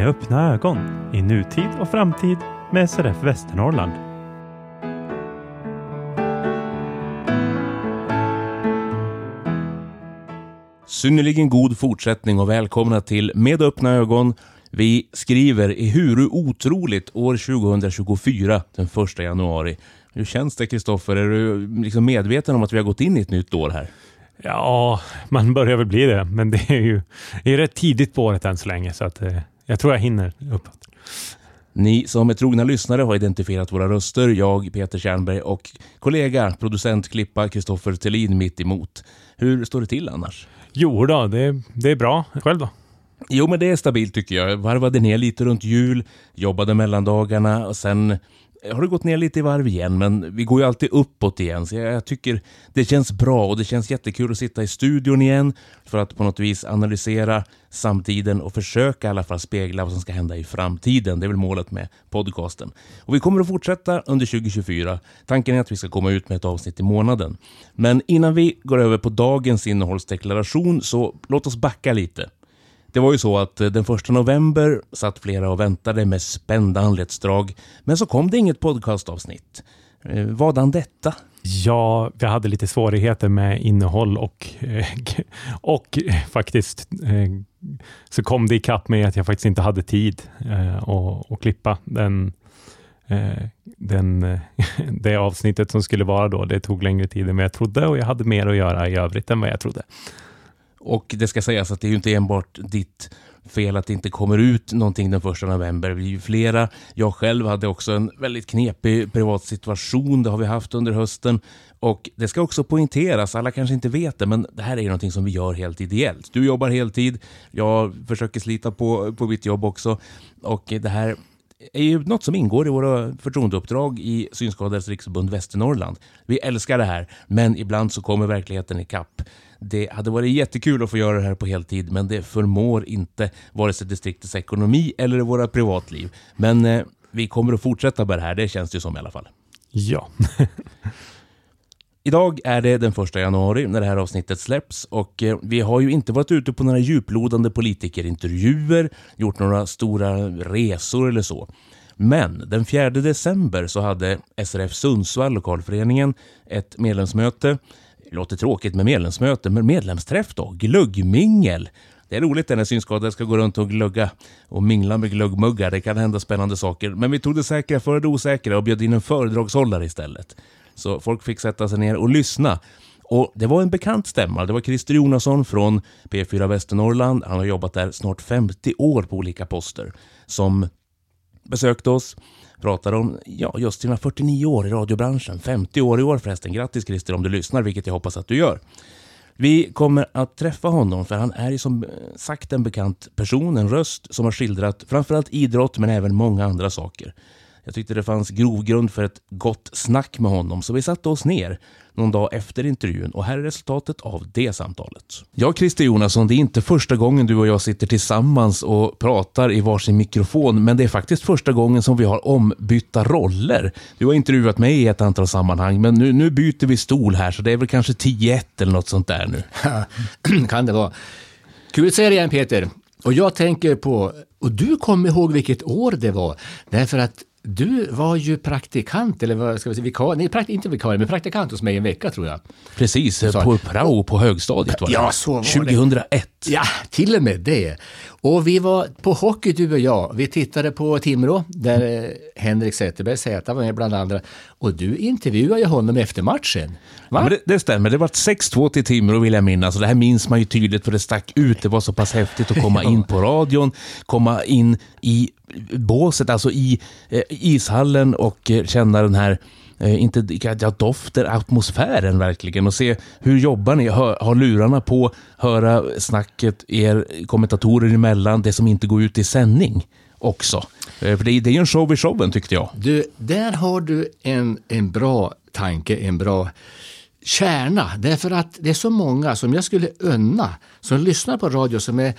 Med öppna ögon i nutid och framtid med SRF Västernorrland. Synnerligen god fortsättning och välkomna till Med öppna ögon. Vi skriver ehuru otroligt år 2024 den 1 januari. Hur känns det Kristoffer? Är du liksom medveten om att vi har gått in i ett nytt år här? Ja, man börjar väl bli det, men det är ju det är rätt tidigt på året än så länge, så att, eh, jag tror jag hinner uppåt. Ni som är trogna lyssnare har identifierat våra röster, jag, Peter Tjernberg och kollega, producent, klippa, Kristoffer Thelin mitt emot. Hur står det till annars? Jo då, det, det är bra. Själv då? Jo, men det är stabilt tycker jag. Varvade ner lite runt jul, jobbade mellandagarna och sen Eh, har det gått ner lite i varv igen, men vi går ju alltid uppåt igen. Så jag, jag, tycker det känns bra och det känns jättekul att sitta i studion igen för att på något vis analysera samtiden och försöka i alla fall spegla vad som ska hända i framtiden. Det är väl målet med podcasten. Och vi kommer att fortsätta under 2024. Tanken är att vi ska komma ut med ett avsnitt i månaden. Men innan vi går över på dagens innehållsdeklaration så låt oss backa lite. Det var ju så att eh, den första november satt flera och väntade med spända anletsdrag, men så kom det inget podcastavsnitt. Eh, Vadan detta? Ja, vi hade lite svårigheter med innehåll och, eh, och faktiskt så kom det ikapp med att jag faktiskt inte hade tid att, att klippa den, den, det avsnittet som skulle vara då. Det tog längre tid än vad jag trodde och jag hade mer att göra i övrigt än vad jag trodde. Och det ska sägas att det är ju inte enbart ditt fel att det inte kommer ut någonting den första november. Vi är ju flera. Jag själv hade också en väldigt knepig privat situation. Det har vi haft under hösten. Och det ska också poängteras, alla kanske inte vet det, men det här är ju någonting som vi gör helt ideellt. Du jobbar heltid, jag försöker slita på, på mitt jobb också. Och det här är ju något som ingår i våra förtroendeuppdrag i Synskadades riksförbund Västernorrland. Vi älskar det här, men ibland så kommer verkligheten ikapp. Det hade varit jättekul att få göra det här på heltid, men det förmår inte vare sig distriktets ekonomi eller våra privatliv. Men eh, vi kommer att fortsätta med det här, det känns det som i alla fall. Ja. Idag är det den första januari när det här avsnittet släpps och eh, vi har ju inte varit ute på några djuplodande politikerintervjuer, gjort några stora resor eller så. Men den 4 december så hade SRF Sundsvall, lokalföreningen, ett medlemsmöte det låter tråkigt med medlemsmöte, men medlemsträff då? Glöggmingel? Det är roligt när synskadade ska gå runt och glugga och mingla med glöggmuggar. Det kan hända spännande saker. Men vi tog det säkra före det osäkra och bjöd in en föredragshållare istället. Så folk fick sätta sig ner och lyssna. Och det var en bekant stämma. Det var Christer Jonasson från P4 Västernorrland. Han har jobbat där snart 50 år på olika poster. Som besökte oss pratar om ja, just sina 49 år i radiobranschen. 50 år i år förresten. Grattis Christer om du lyssnar, vilket jag hoppas att du gör. Vi kommer att träffa honom för han är ju som eh, sagt en bekant person, en röst som har skildrat framförallt idrott men även många andra saker. Jag tyckte det fanns grogrund för ett gott snack med honom så vi satte oss ner någon dag efter intervjun och här är resultatet av det samtalet. Ja, Christer Jonasson, det är inte första gången du och jag sitter tillsammans och pratar i varsin mikrofon, men det är faktiskt första gången som vi har ombytta roller. Du har intervjuat mig i ett antal sammanhang, men nu, nu byter vi stol här, så det är väl kanske 10-1 eller något sånt där nu. kan det vara. Kul att se dig igen Peter. Och jag tänker på, och du kommer ihåg vilket år det var, därför att du var ju praktikant, eller vad ska vi säga, vikarie, nej prakt, inte vikarie, men praktikant hos mig en vecka tror jag. Precis, på prao på högstadiet var det. Ja, så var 2001. Det. Ja, till och med det. Och vi var på hockey du och jag. Vi tittade på Timrå där eh, Henrik Zetterberg Zäta var med bland andra. Och du intervjuade ju honom efter matchen. Ja, det, det, stämmer. Det var 6-2 till Timrå vill jag minnas. Och det här minns man ju tydligt för det stack ut. Det var så pass häftigt att komma in på radion, komma in i båset, alltså i eh, ishallen och eh, känna den här Eh, inte ja, dofter, atmosfären verkligen och se hur jobbar ni? Hör, ha lurarna på, höra snacket er kommentatorer emellan, det som inte går ut i sändning också. Eh, för det är, det är en show i showen tyckte jag. Du, där har du en, en bra tanke, en bra kärna. Därför att det är så många som jag skulle unna som lyssnar på radio som är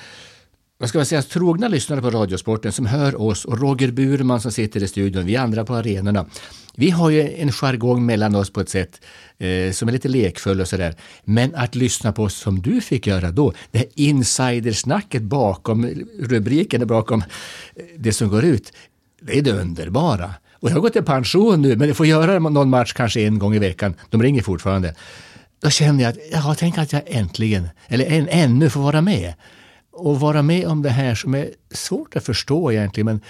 vad ska man säga, trogna lyssnare på Radiosporten som hör oss och Roger Burman som sitter i studion, vi andra på arenorna. Vi har ju en jargong mellan oss på ett sätt eh, som är lite lekfull och sådär. Men att lyssna på oss som du fick göra då, det här insidersnacket bakom rubriken, bakom eh, det som går ut, det är det underbara. Och jag har gått i pension nu, men jag får göra någon match kanske en gång i veckan. De ringer fortfarande. Då känner jag att, ja, tänk att jag äntligen, eller än, ännu får vara med. Och vara med om det här som är svårt att förstå egentligen, men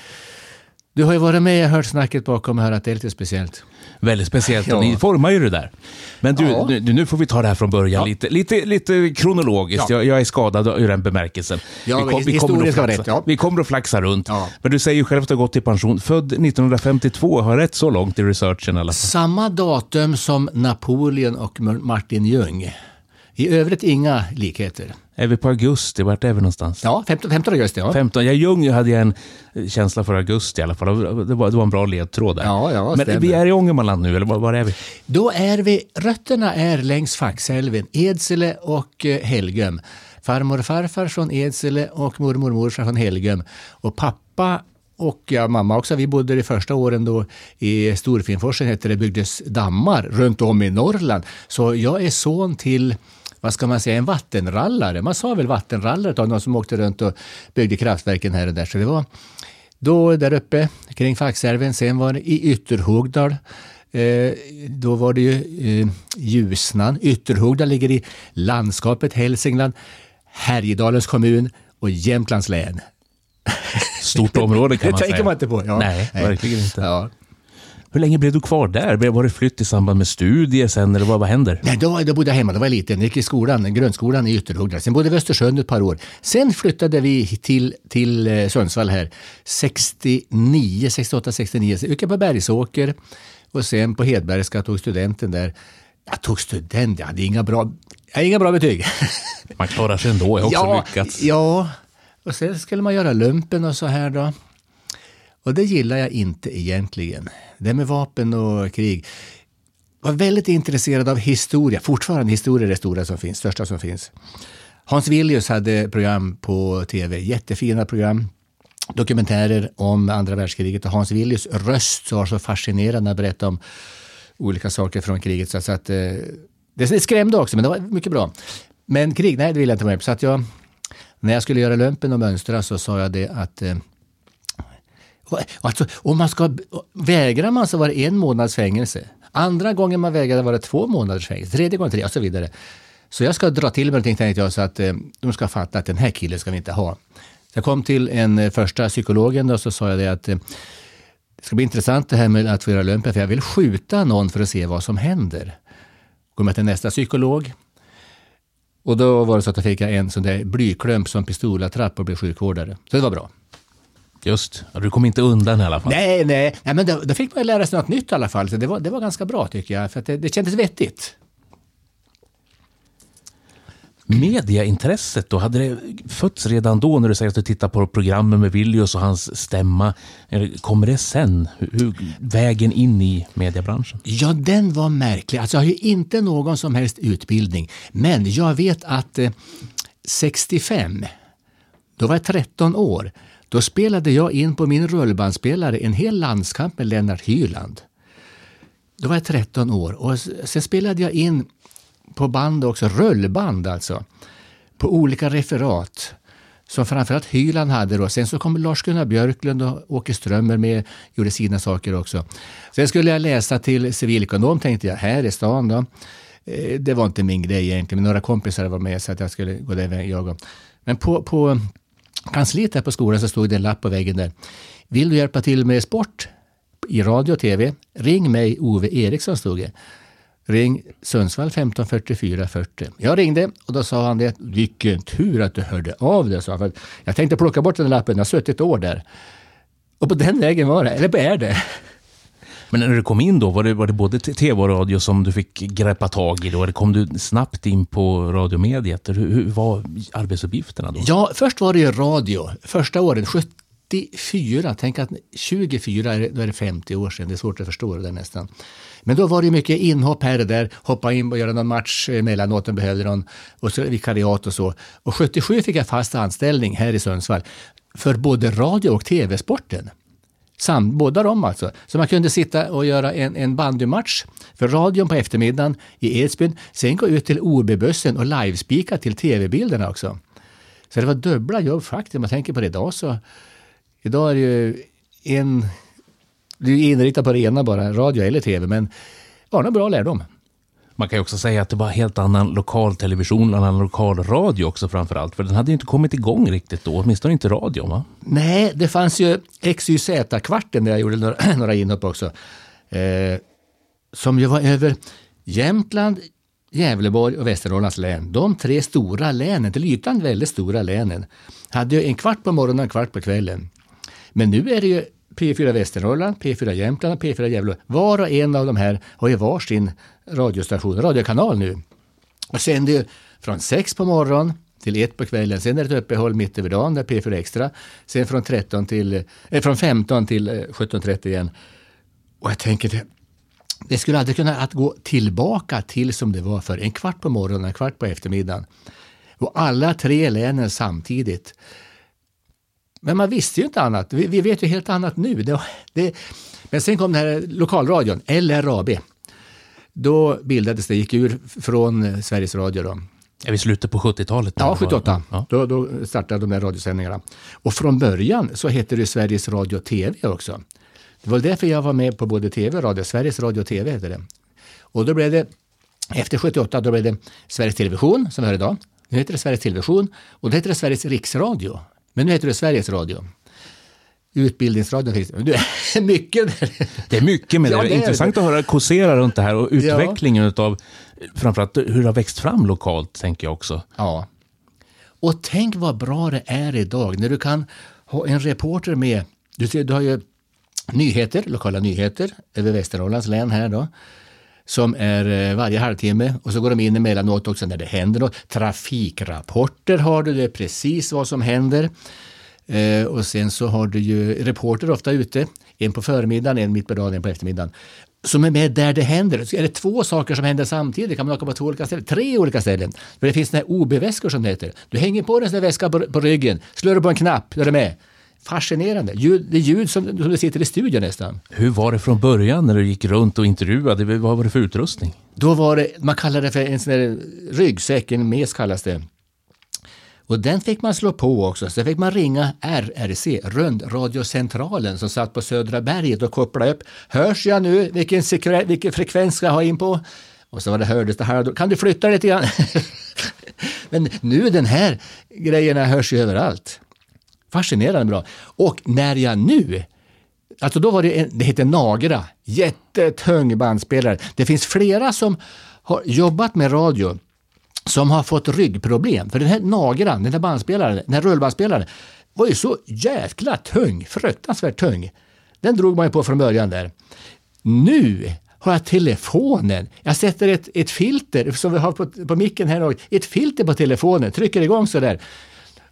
du har ju varit med, jag har hört snacket bakom här att det är lite speciellt. Väldigt speciellt och ni formar ju det där. Men du, Ja. nu, nu får vi ta det här från början Ja. lite, lite, lite kronologiskt. Ja. Jag, jag är skadad ur den bemärkelsen. Ja, vi, men vi, kommer att flaxa, rätt, ja. vi kommer att flaxa runt. Ja. Men du säger ju själv att du har gått i pension. Född 1952, har rätt så långt i researchen i alla fall. Samma datum som Napoleon och Martin Ljung. I övrigt inga likheter. Är vi på augusti? Vart är vi någonstans? Ja, 15, 15 augusti. Ja. 15. Ja, Ljung hade jag en eh, känsla för augusti i alla fall. Det var, det var en bra ledtråd där. Ja, ja, Men stämmer. vi är i Ångermanland nu, eller var, var är vi? Då är vi, rötterna är längs Faxälven, Edsele och eh, Helgum. Farmor och farfar från Edsele och mormor och morfar från Helgum. Och pappa och ja, mamma också, vi bodde de första åren då i Storfinnforsen, hette det, byggdes dammar runt om i Norrland. Så jag är son till vad ska man säga, en vattenrallare. Man sa väl vattenrallare av någon som åkte runt och byggde kraftverken här och där. Så det var då där uppe kring Faxälven. Sen var det i Ytterhogdal. Eh, då var det ju eh, Ljusnan. Ytterhogdal ligger i landskapet Hälsingland, Härjedalens kommun och Jämtlands län. Stort område kan Det man tänker säga. man inte på. Ja. Nej, verkligen inte. Ja. Hur länge blev du kvar där? Var det flytt i samband med studier sen, eller vad, vad händer? Nej, då, då bodde jag hemma, då var jag liten. Jag gick i skolan, grundskolan i Ytterhogdal. Sen bodde vi i Östersund ett par år. Sen flyttade vi till, till eh, Sundsvall här 69, 68, 69. Så gick jag på Bergsåker och sen på Hedbergska tog studenten där. Jag tog student, jag hade inga bra, jag hade inga bra betyg. Man klarar sig ändå, jag har också lyckats. Ja, och sen skulle man göra lumpen och så här då. Och det gillar jag inte egentligen. Det med vapen och krig. Var väldigt intresserad av historia. Fortfarande historia är det stora som finns, största som finns. Hans Villius hade program på tv, jättefina program. Dokumentärer om andra världskriget och Hans Villius röst var så fascinerande när han berättade om olika saker från kriget. Så att, eh, det skrämde också, men det var mycket bra. Men krig, nej det vill jag inte vara med på. Så att jag, när jag skulle göra lumpen och mönstra så sa jag det att eh, Alltså, om man ska, vägrar man så var det en månads fängelse. Andra gången man vägrade var det två månaders fängelse. Tredje gången tre och så vidare. Så jag ska dra till mig någonting tänkte jag så att eh, de ska fatta att den här killen ska vi inte ha. Jag kom till en eh, första psykologen och så sa jag det att eh, det ska bli intressant det här med att få göra lumpen för jag vill skjuta någon för att se vad som händer. Går med till nästa psykolog. Och då var det så att jag fick en sån där blyklump som pistolattrapp och blev sjukvårdare. Så det var bra. Just, du kom inte undan i alla fall. Nej, nej, nej men då, då fick man ju lära sig något nytt i alla fall. Så det var, det var ganska bra tycker jag, för det, det kändes vettigt. Mediaintresset då, hade det fötts redan då när du säger att du tittar på programmen med Villius och hans stämma? Kommer det sen? Hur, vägen in i mediebranschen? Ja, den var märklig. Alltså, jag har ju inte någon som helst utbildning. Men jag vet att eh, 65, då var jag 13 år, då spelade jag in på min rullbandspelare en hel landskamp med Lennart Hyland. Då var jag 13 år och sen spelade jag in på band också, rullband alltså, på olika referat som framförallt Hyland hade då. Sen så kom Lars-Gunnar Björklund och Åke Strömmer med, gjorde sina saker också. Sen skulle jag läsa till civilekonom tänkte jag, här i stan då. Eh, det var inte min grej egentligen, men några kompisar var med så att jag skulle gå den vägen jag och. Men på, på kansliet här på skolan så stod det en lapp på väggen där. Vill du hjälpa till med sport i radio och tv? Ring mig Ove Eriksson stod det. Ring Sundsvall 15 44 40. Jag ringde och då sa han det. Vilken tur att du hörde av dig, sa han. För Jag tänkte plocka bort den där lappen, jag har suttit ett år där. Och på den vägen var det, eller är det. Men när du kom in då, var det, var det både tv och radio som du fick greppa tag i då? Eller kom du snabbt in på radiomediet? Hur, hur var arbetsuppgifterna då? Ja, först var det ju radio. Första åren, 74, tänk att 24, är- då är det 50 år sedan, det är svårt att förstå det där nästan. Men då var det mycket inhopp här och där, hoppa in och göra någon match emellanåt, om behövde någon, och så vikariat och så. Och 77 fick jag fast anställning här i Sundsvall för både radio och tv-sporten. Sam, båda de alltså. Så man kunde sitta och göra en, en bandymatch för radion på eftermiddagen i Edsbyn. Sen gå ut till OB-bussen och livespika till tv-bilderna också. Så det var dubbla jobb faktiskt. Om man tänker på det idag så. Idag är det ju en... Du är inriktad på det ena bara, radio eller tv. Men det var en bra lärdom. Man kan ju också säga att det var helt annan lokal television, annan lokal radio också framför allt. För den hade ju inte kommit igång riktigt då, åtminstone inte radion va? Nej, det fanns ju XYZ-kvarten där jag gjorde några, några inhopp också. Eh, som ju var över Jämtland, Gävleborg och Västernorrlands län. De tre stora länen, till ytan väldigt stora länen, hade ju en kvart på morgonen och en kvart på kvällen. Men nu är det ju P4 Västernorrland, P4 Jämtland och P4 Gävle. Var och en av de här har ju varsin radiostation, radiokanal nu. Och sänder ju från sex på morgonen till ett på kvällen. Sen är det ett uppehåll mitt över dagen, där P4 Extra. Sen från, 13 till, eh, från 15 till eh, 17.30 igen. Och jag tänker, det, det skulle aldrig kunna att gå tillbaka till som det var för en kvart på morgonen, en kvart på eftermiddagen. Och alla tre länen samtidigt. Men man visste ju inte annat. Vi, vi vet ju helt annat nu. Det, det, men sen kom den här lokalradion, LRAB. Då bildades det, gick ur från Sveriges Radio. Då. Är vi slutet på 70-talet? nu? Ja, 78. Ja. Då, då startade de där radiosändningarna. Och från början så hette det Sveriges Radio TV också. Det var därför jag var med på både TV och radio. Sveriges Radio TV hette det. Och då blev det, efter 78, då blev det Sveriges Television som vi har idag. Nu heter det Sveriges Television och då heter det Sveriges Riksradio. Men nu heter det Sveriges Radio. Utbildningsradion finns det. är mycket. Det är mycket med Ja, det. det är Intressant att höra kåsera runt det här och utvecklingen utav framförallt hur det har växt fram lokalt, tänker jag också. Ja. Och tänk vad bra det är idag när du kan ha en reporter med. Du, ser, du har ju nyheter, lokala nyheter över Västernorrlands län här då. Som är eh, varje halvtimme och så går de in emellanåt också när det händer något. Trafikrapporter har du, det är precis vad som händer. Eh, och sen så har du ju reporter ofta ute, en på förmiddagen, en mitt på dagen, en på eftermiddagen. Som är med där det händer. Så är det två saker som händer samtidigt kan man åka på två olika ställen, tre olika ställen. För det finns den här OB-väskor som det heter. Du hänger på dig en sån här väska på, på ryggen, slår du på en knapp, då är du med. Fascinerande. Ljud, det är ljud som, som du sitter i studion nästan. Hur var det från början när du gick runt och intervjuade? Vad var det för utrustning? Då var det, man kallar det för en sån där ryggsäck, en mes kallas det. Och den fick man slå på också. Så fick man ringa RRC, Rundradiocentralen, som satt på Södra berget och koppla upp. Hörs jag nu? Vilken, sekre- vilken frekvens ska jag ha in på? Och så var det hördes det här. Kan du flytta lite grann? Men nu den här grejerna hörs ju överallt. Fascinerande bra. Och när jag nu Alltså då var det, en, det heter Nagra, jättetung bandspelare. Det finns flera som har jobbat med radio som har fått ryggproblem. För den här Nagran, den här bandspelaren, den här rullbandspelaren var ju så jäkla tung, fruktansvärt tung. Den drog man ju på från början där. Nu har jag telefonen. Jag sätter ett, ett filter som vi har på, på micken här. och- Ett filter på telefonen, trycker igång sådär.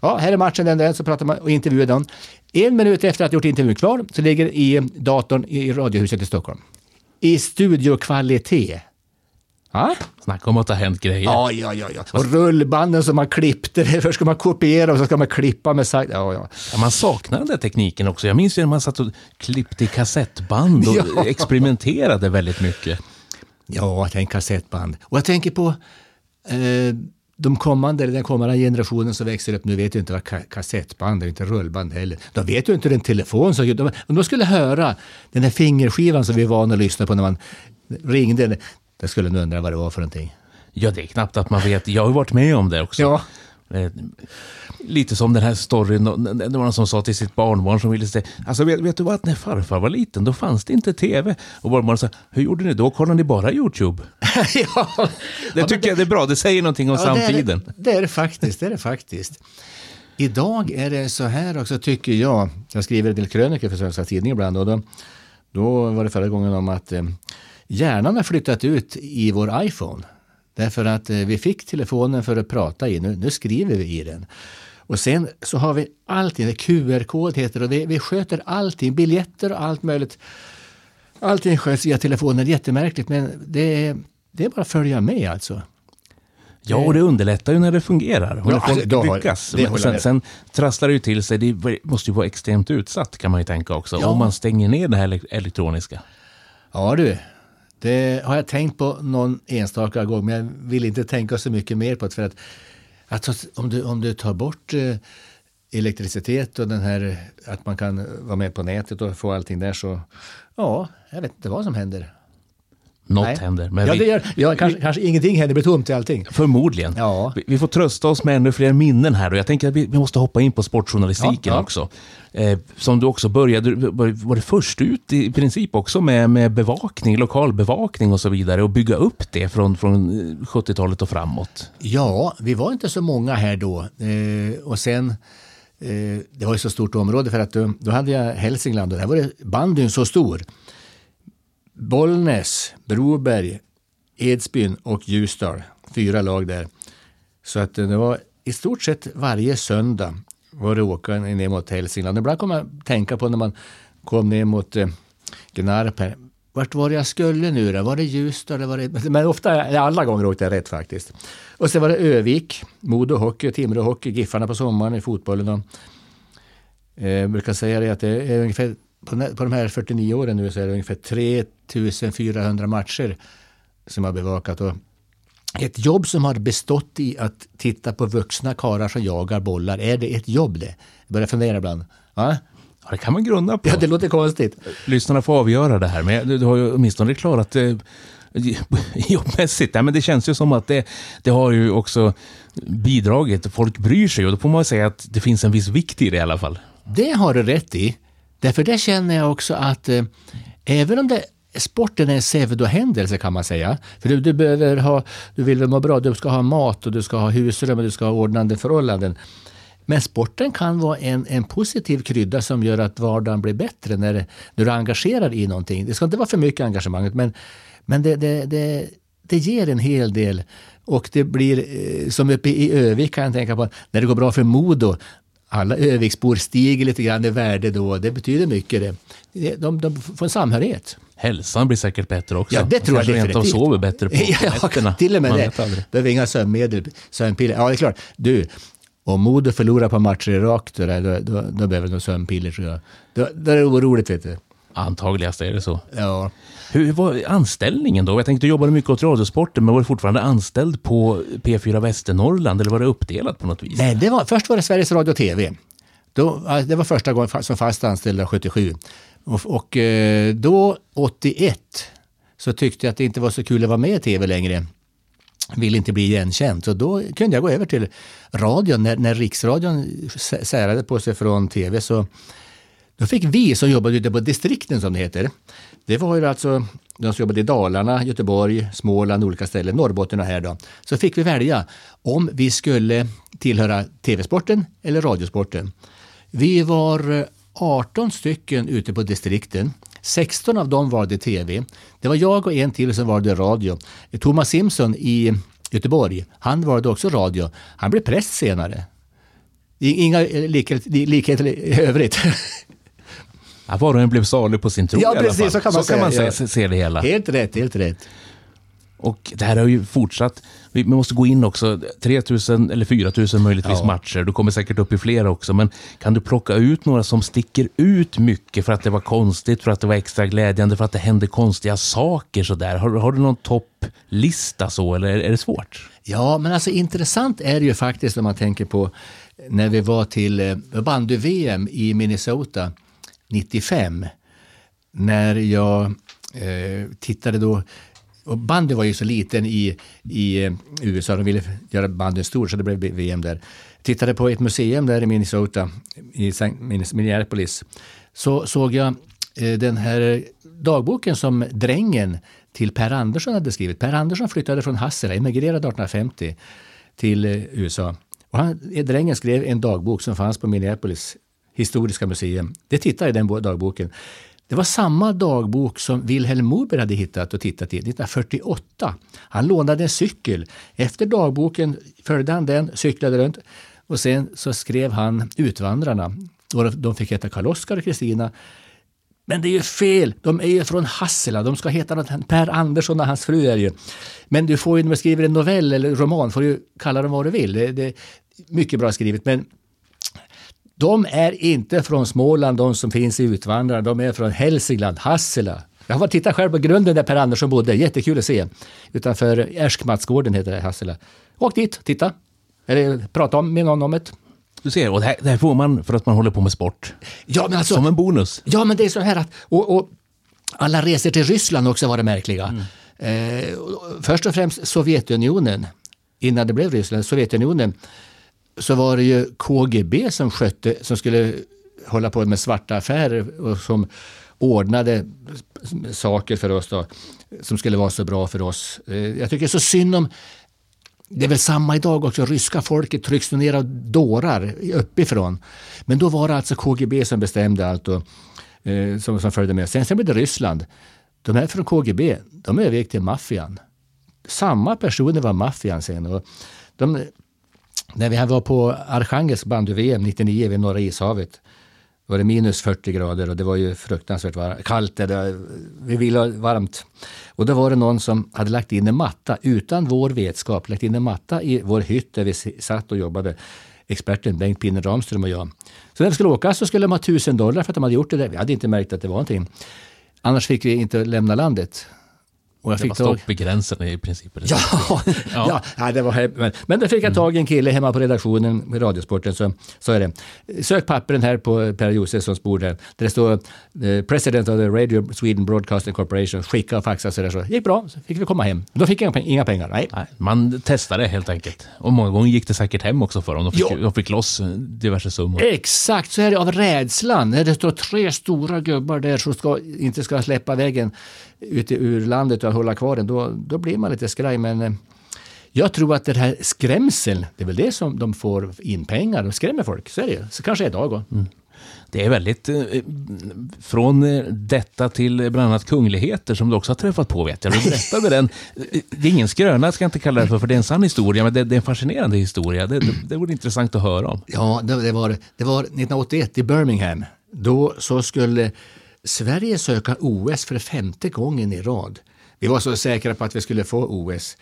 Ja, här är matchen, den där, så pratar man och intervjuar den. En minut efter att jag gjort intervjun klar så ligger i datorn i Radiohuset i Stockholm. I studiokvalitet. Ja? Snacka om att det har hänt grejer. Ja, ja, ja, ja. Och rullbanden som man klippte, först ska man kopiera och så ska man klippa med sagt. Ja, ja. Ja, man saknar den där tekniken också. Jag minns ju när man satt och klippte i kassettband och Ja. experimenterade väldigt mycket. Ja, tänk kassettband. Och jag tänker på eh, de kommande, eller den kommande generationen som växer upp nu vet ju inte vad ka- kassettband och inte rullband heller. De vet ju inte hur en telefon såg ut. De, om de skulle höra den här fingerskivan som vi är vana att lyssna på när man ringde, då skulle de undra vad det var för någonting. Ja, det är knappt att man vet. Jag har ju varit med om det också. Ja. Eh, Lite som den här storyn, det var någon som sa till sitt barnbarn som ville se, alltså vet, vet du vad, när farfar var liten då fanns det inte tv. Och barnbarnet sa, hur gjorde ni då? Kollade ni bara YouTube? ja. Det tycker jag det är bra, det säger någonting om Ja, det är samtiden. Det, det är det faktiskt. Det är det faktiskt. Idag är det så här också, tycker jag. Jag skriver en del krönikor för Svenska Tidningen ibland. Och då, då var det förra gången om att eh, hjärnan har flyttat ut i vår iPhone. Därför att eh, vi fick telefonen för att prata i. Nu, nu skriver vi i den. Och sen så har vi allting, QR-kod heter och det, vi sköter allting, biljetter och allt möjligt. Allting sköts via telefonen, jättemärkligt men det är, det är bara att följa med alltså. Ja, och det underlättar ju när det fungerar och Ja, när folk alltså, har- lyckas. jag sen, sen trasslar det ju till sig. Det måste ju vara extremt utsatt kan man ju tänka också. Ja. Om man stänger ner det här ele- elektroniska. Ja du, det har jag tänkt på någon enstaka gång men jag vill inte tänka så mycket mer på det. För att, att om, du, om du tar bort eh, elektricitet och den här att man kan vara med på nätet och få allting där så ja, jag vet inte vad som händer. Något Nej. händer. Men ja, vi, det gör, ja, kanske, kanske ingenting händer, det blir tomt i allting. Förmodligen. Ja. Vi, vi får trösta oss med ännu fler minnen här och jag tänker att vi, vi måste hoppa in på sportjournalistiken Ja, ja. också. Eh, som du också började, var det först ut i princip också med, med bevakning, lokalbevakning och så vidare och bygga upp det från, från eh, 70-talet och framåt. Ja, vi var inte så många här då. Eh, och sen, eh, det var ju så stort område för att då, då hade jag Hälsingland och där var det bandyn så stor. Bollnäs, Broberg, Edsbyn och Ljusdal. Fyra lag där. Så att det var i stort sett varje söndag var det åka ner mot Hälsingland. Ibland kom jag tänka på när man kom ner mot eh, Gnarp här. Vart var det jag skulle nu då? Var det Ljusdal? eller Var det... Men ofta, alla gånger åkte jag rätt faktiskt. Och sen var det Övik, Modo Hockey, Timrå Hockey, Giffarna på sommaren i fotbollen. Och, eh, jag brukar säga det att det är ungefär, på, på de här 49 åren nu så är det ungefär 3400 matcher som jag har bevakat. Och ett jobb som har bestått i att titta på vuxna karlar som jagar bollar, är det ett jobb det? Jag börjar fundera ibland. Ja, Ja, det kan man grunna på. ja det låter konstigt. Lyssnarna får avgöra det här, men du, du har ju åtminstone klarat det jobbmässigt. Ja, men det känns ju som att det, det har ju också bidragit. Folk bryr sig och då får man säga att det finns en viss vikt i det i alla fall. Det har du rätt i. Därför det känner jag också att eh, även om det Sporten är en pseudohändelse kan man säga. För du, du, behöver ha, du vill må bra, du ska ha mat och du ska ha husrum och du ska ha ordnande förhållanden. Men sporten kan vara en, en positiv krydda som gör att vardagen blir bättre när, när du är engagerad i någonting. Det ska inte vara för mycket engagemang men, men det, det, det, det ger en hel del. Och det blir, eh, som uppe i Övik kan jag tänka på, när det går bra för Modo, alla Öviksbor stiger lite grann i värde då. Det betyder mycket. Det. De, de får en samhörighet. Hälsan blir säkert bättre också. Ja, det tror jag Kanske definitivt. sover bättre på nätterna. till och med Man det. Behöver inga sömnmedel, sömnpiller. Ja, det är klart. Du, om Modo förlorar på matcher i rakt, då, då, då, då behöver de sömnpiller tror jag. Då, då är det oroligt vet du. Antagligast är det så. Ja. Hur var anställningen då? Jag tänkte du jobbade mycket åt Radiosporten, men var du fortfarande anställd på P4 Västernorrland eller var det uppdelat på något vis? Nej, det var, först var det Sveriges Radio och TV. Då, det var första gången som fast anställd 77. Och, och eh, då, 81, så tyckte jag att det inte var så kul att vara med i TV längre. Vill inte bli igenkänd. Så då kunde jag gå över till radion. När, när Riksradion särade på sig från TV så då fick vi som jobbade ute på distrikten som det heter. Det var ju alltså de som jobbade i Dalarna, Göteborg, Småland, olika ställen, Norrbotten och här då. Så fick vi välja om vi skulle tillhöra TV-sporten eller radiosporten. Vi var eh, 18 stycken ute på distrikten. 16 av dem valde TV. Det var jag och en till som valde radio. Thomas Simpson i Göteborg, han valde också radio. Han blev präst senare. Inga eh, likheter i övrigt. Ja, var och en blev salig på sin tro Ja, i alla precis, fall. så kan man så kan man säga, se, ja. se det hela. helt rätt, helt rätt. Och det här har ju fortsatt. Vi måste gå in också. 3000 eller 4000 möjligtvis Ja. matcher. Du kommer säkert upp i fler också. Men kan du plocka ut några som sticker ut mycket för att det var konstigt, för att det var extra glädjande, för att det hände konstiga saker sådär? Har, har du någon topplista så eller är det svårt? Ja, men alltså intressant är det ju faktiskt om man tänker på när vi var till eh, bandy-VM i Minnesota 95. När jag eh, tittade då och bandy var ju så liten i, i eh, USA, de ville göra bandyn stor så det blev VM där. Tittade på ett museum där i Minnesota, i Minneapolis, så såg jag eh, den här dagboken som drängen till Per Andersson hade skrivit. Per Andersson flyttade från Hassela, emigrerade 1850 till eh, USA. Och han, drängen skrev en dagbok som fanns på Minneapolis historiska museum. Det tittade jag i den dagboken. Det var samma dagbok som Wilhelm Moberg hade hittat och tittat i 1948. Han lånade en cykel. Efter dagboken följde han den, cyklade runt Och sen så skrev han Utvandrarna. De fick heta Karl-Oskar och Kristina. Men det är ju fel! De är ju från Hassela. De ska heta något, Per Andersson och hans fru är ju. Men du får ju när du skriver en novell eller roman får du kalla dem vad du vill. Det, det är mycket bra skrivet. Men de är inte från Småland, de som finns i Utvandrarna. De är från Hälsingland, Hassela. Jag har tittat själv på grunden där Per Andersson bodde. Jättekul att se. Utanför Erskmatsgården heter det, Hassela. Åk dit, titta. Eller prata om, med någon om det. Du ser, och det här, det här, får man för att man håller på med sport. Ja, men alltså, Som en bonus. Ja, men det är så här att... Och, och alla resor till Ryssland också var det märkliga. Mm. Eh, först och främst Sovjetunionen. Innan det blev Ryssland, Sovjetunionen. Så var det ju KGB som skötte, som skulle hålla på med svarta affärer och som ordnade saker för oss då, som skulle vara så bra för oss. Eh, jag tycker så synd om det är väl samma idag också. Ryska folket trycks ner av dårar uppifrån. Men då var det alltså KGB som bestämde allt och, eh, som, som följde med. Sen, sen blev det Ryssland. De här från KGB, de övergick till maffian. Samma personer var maffian sen. Och de, när vi var på Arkhangelsk bandy-VM 99 vid Norra ishavet var det minus 40 grader och det var ju fruktansvärt var kallt. Det, vi ville ha varmt. Och då var det någon som hade lagt in en matta utan vår vetskap, lagt in en matta i vår hytt där vi satt och jobbade. Experten Bengt Pinne Ramström och jag. Så när vi skulle åka så skulle de ha tusen dollar för att de hade gjort det där. Vi hade inte märkt att det var någonting. Annars fick vi inte lämna landet. Och jag det fick var stopp vid gränsen i princip. Ja, ja. ja, det var, men, men då fick jag tag i en kille hemma på redaktionen med Radiosporten. Så sa jag det. Sök pappren här på Per Josefssons bord. Där, där det står uh, President of the Radio Sweden Broadcasting Corporation. Skicka och faxa så där. Så gick bra, så fick vi komma hem. Då fick jag inga pengar. Nej. Nej man testade helt enkelt. Och många gånger gick det säkert hem också för dem. De fick, de fick loss diverse summor. Exakt, så är det av rädslan. När det står tre stora gubbar där som ska, inte ska släppa vägen ute ur landet och hålla kvar den, då, då blir man lite skraj. Men eh, jag tror att det här skrämseln, det är väl det som de får in pengar. De skrämmer folk, så är det Så kanske idag då. Mm. Det är väldigt, eh, från eh, detta till bland annat kungligheter som du också har träffat på vet jag. Du berättade den. Det är ingen skröna, ska jag inte kalla det för, för det är en sann historia, men det, det är en fascinerande historia. Det, det, det vore intressant att höra om. Ja, det, det, var, det var 1981 i Birmingham. Då så skulle Sverige söka OS för femte gången i rad. Vi var så säkra på att vi skulle få OS.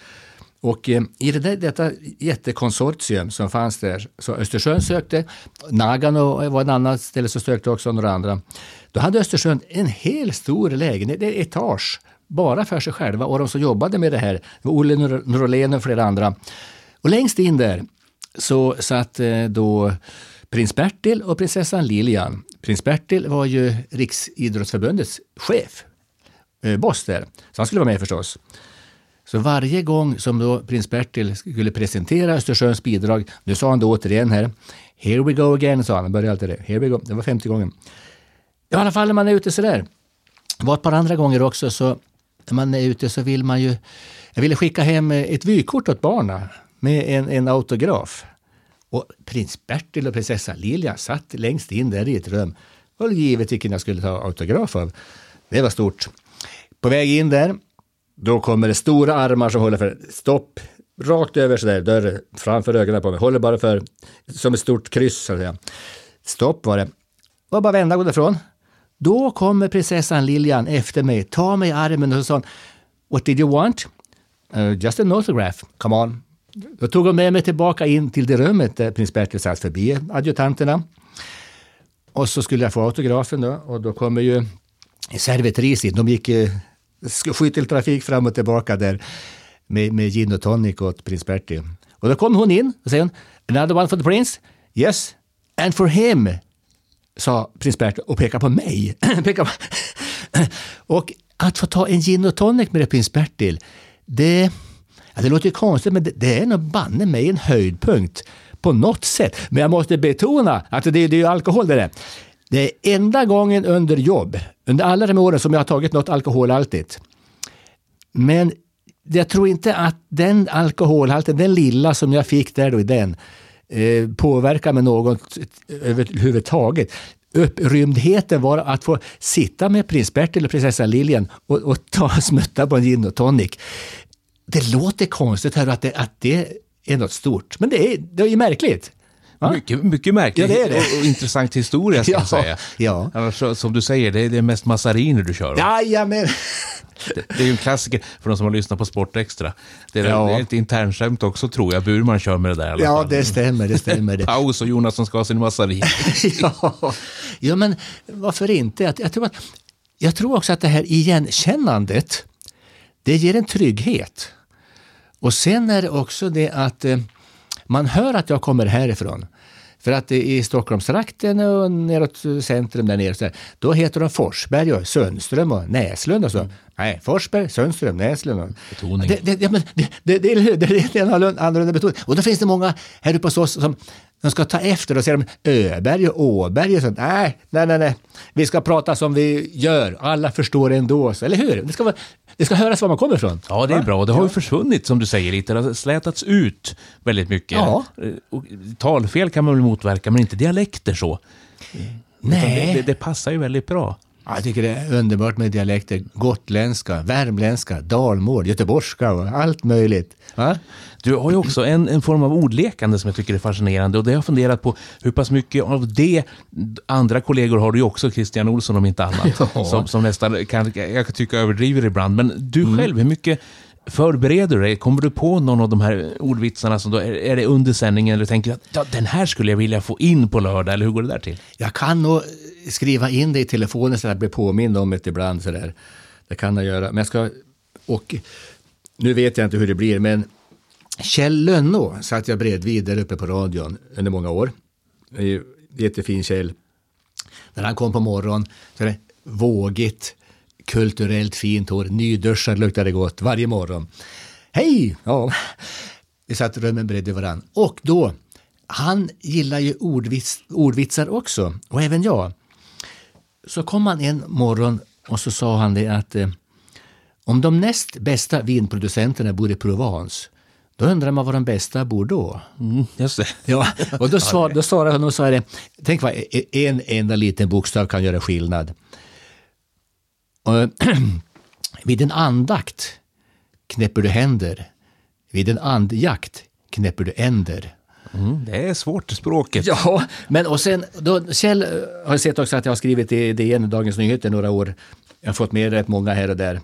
Och eh, i det där, detta jättekonsortium som fanns där, så Östersund sökte, Nagano var ett annat ställe som sökte också, några andra. Då hade Östersund en hel stor lägenhet, en etage, bara för sig själva och de som jobbade med det här, Olle Norlén och flera andra. Och längst in där så satt eh, då prins Bertil och prinsessan Lilian. Prins Bertil var ju Riksidrottsförbundets chef, eh, boss där, så han skulle vara med förstås. Så varje gång som då prins Bertil skulle presentera Östersunds bidrag, nu sa han då återigen här, Here we go again, sa han. Han började alltid det. Here we go. Det var femte gången. I alla fall när man är ute sådär. Det var ett par andra gånger också, så när man är ute så vill man ju... Jag ville skicka hem ett vykort åt barnen med en, en autograf. Och prins Bertil och prinsessa Lilja satt längst in där i ett rum. Och givet vilken jag skulle ta autograf av. Det var stort. På väg in där, då kommer det stora armar som håller för stopp. Rakt över sådär, dörren framför ögonen på mig. Håller bara för, som ett stort kryss så att säga. Stopp var det. Och bara vända och gå därifrån. Då kommer prinsessan Lilian efter mig, tar mig i armen och så sa hon, What did you want? Uh, just an autograph. Come on, då tog hon med mig tillbaka in till det rummet där prins Bertil satt förbi adjutanterna. Och så skulle jag få autografen då och då kommer ju servitris in. De gick eh, skytteltrafik fram och tillbaka där med, med gin och tonic åt prins Bertil. Och då kom hon in och säger hon, another one for the prince? Yes, and for him, sa prins Bertil och pekade på mig. och att få ta en gin och tonic med prins Bertil, det det låter ju konstigt, men det, är nog banne mig en höjdpunkt på något sätt. Men jag måste betona att det, det är ju alkohol det är. Det är enda gången under jobb, under alla de åren som jag har tagit något alkoholhaltigt. Men jag tror inte att den alkoholhalten, den lilla som jag fick där då i den, eh, påverkar mig något eh, överhuvudtaget. Upprymdheten var att få sitta med prins Bertil och prinsessan Lilian och, och ta smutta på en gin och tonic det låter konstigt här att det, att det är något stort, men det är, det är märkligt. Va? Mycket, mycket märklig Ja, det är det. Och, och intressant historia ska Ja, jag säga. ja. Annars, som du säger, det är, det är mest massariner du kör. Jajamän! Det, det är ju en klassiker för de som har lyssnat på Sportextra. Det är, Ja. det är ett internskämt också tror jag. Burman kör med det där i alla Ja, fall. det stämmer, det stämmer. Paus och Jonas som ska ha sin massarin. ja. ja, men varför inte? Jag, jag, tror att, jag tror också att det här igenkännandet, det ger en trygghet. Och sen är det också det att eh, man hör att jag kommer härifrån. För att i Stockholmstrakten och neråt centrum där nere, så där, då heter de Forsberg och Sundström och Näslund och så. Nej, Forsberg, Sundström, Näslund. Och, Betoning. det, det, ja, men det, det, det, det, är en annorlunda, betoning. Och då finns det många här uppe hos oss som de ska ta efter och säger de Öberg och Åberg och sånt. Nej, nej, nej, nej. Vi ska prata som vi gör. Alla förstår ändå. Så, eller hur? Det ska, vara, det ska höras var man kommer ifrån. Ja, det är bra. Det har ju försvunnit, som du säger, lite. Det har slätats ut väldigt mycket. Ja. Eh, Och talfel kan man väl motverka, men inte dialekter så. Nej. Det, det, det passar ju väldigt bra. Ja, Jag tycker det är underbart med dialekter. Gotländska, värmländska, dalmål, göteborgska och allt möjligt. Va? Du har ju också en, en form av ordlekande som jag tycker är fascinerande och det har jag funderat på hur pass mycket av det andra kollegor har du ju också, Christian Olsson om inte annat, Ja. som, som nästan kan, jag tycka överdriver ibland. Men du själv, hur mycket förbereder du dig? Kommer du på någon av de här ordvitsarna som då, är, är det under sändningen eller du tänker att ja, den här skulle jag vilja få in på lördag, eller hur går det där till? Jag kan nog skriva in det i telefonen så att jag blir påmind om det ibland. Så där. Det kan jag göra. Men jag ska... Och nu vet jag inte hur det blir, men Kjell Lönnå satt jag bredvid där uppe på radion under många år. Det är ju Jättefin Kjell. När han kom på morgonen så är det vågigt, kulturellt fint hår, nyduschad luktade gott varje morgon. Hej! Ja, vi satt rummen bredvid varandra. Och då, han gillar ju ordvits, ordvitsar också, och även jag. Så kom han en morgon och så sa han det att eh, om de näst bästa vinproducenterna bor i Provence, då undrar man var de bästa bor då. Mm, just det. Ja, och då, svar, då svarade han och sa det, tänk vad en enda liten bokstav kan göra skillnad. Vid en andakt knäpper du händer, vid en andjakt knäpper du änder. Mm, det är svårt, språket. Ja, men och sen, då, Kjell eh, har jag sett också att jag har skrivit i DN, Dagens Nyheter, några år. Jag har fått med rätt många här och där.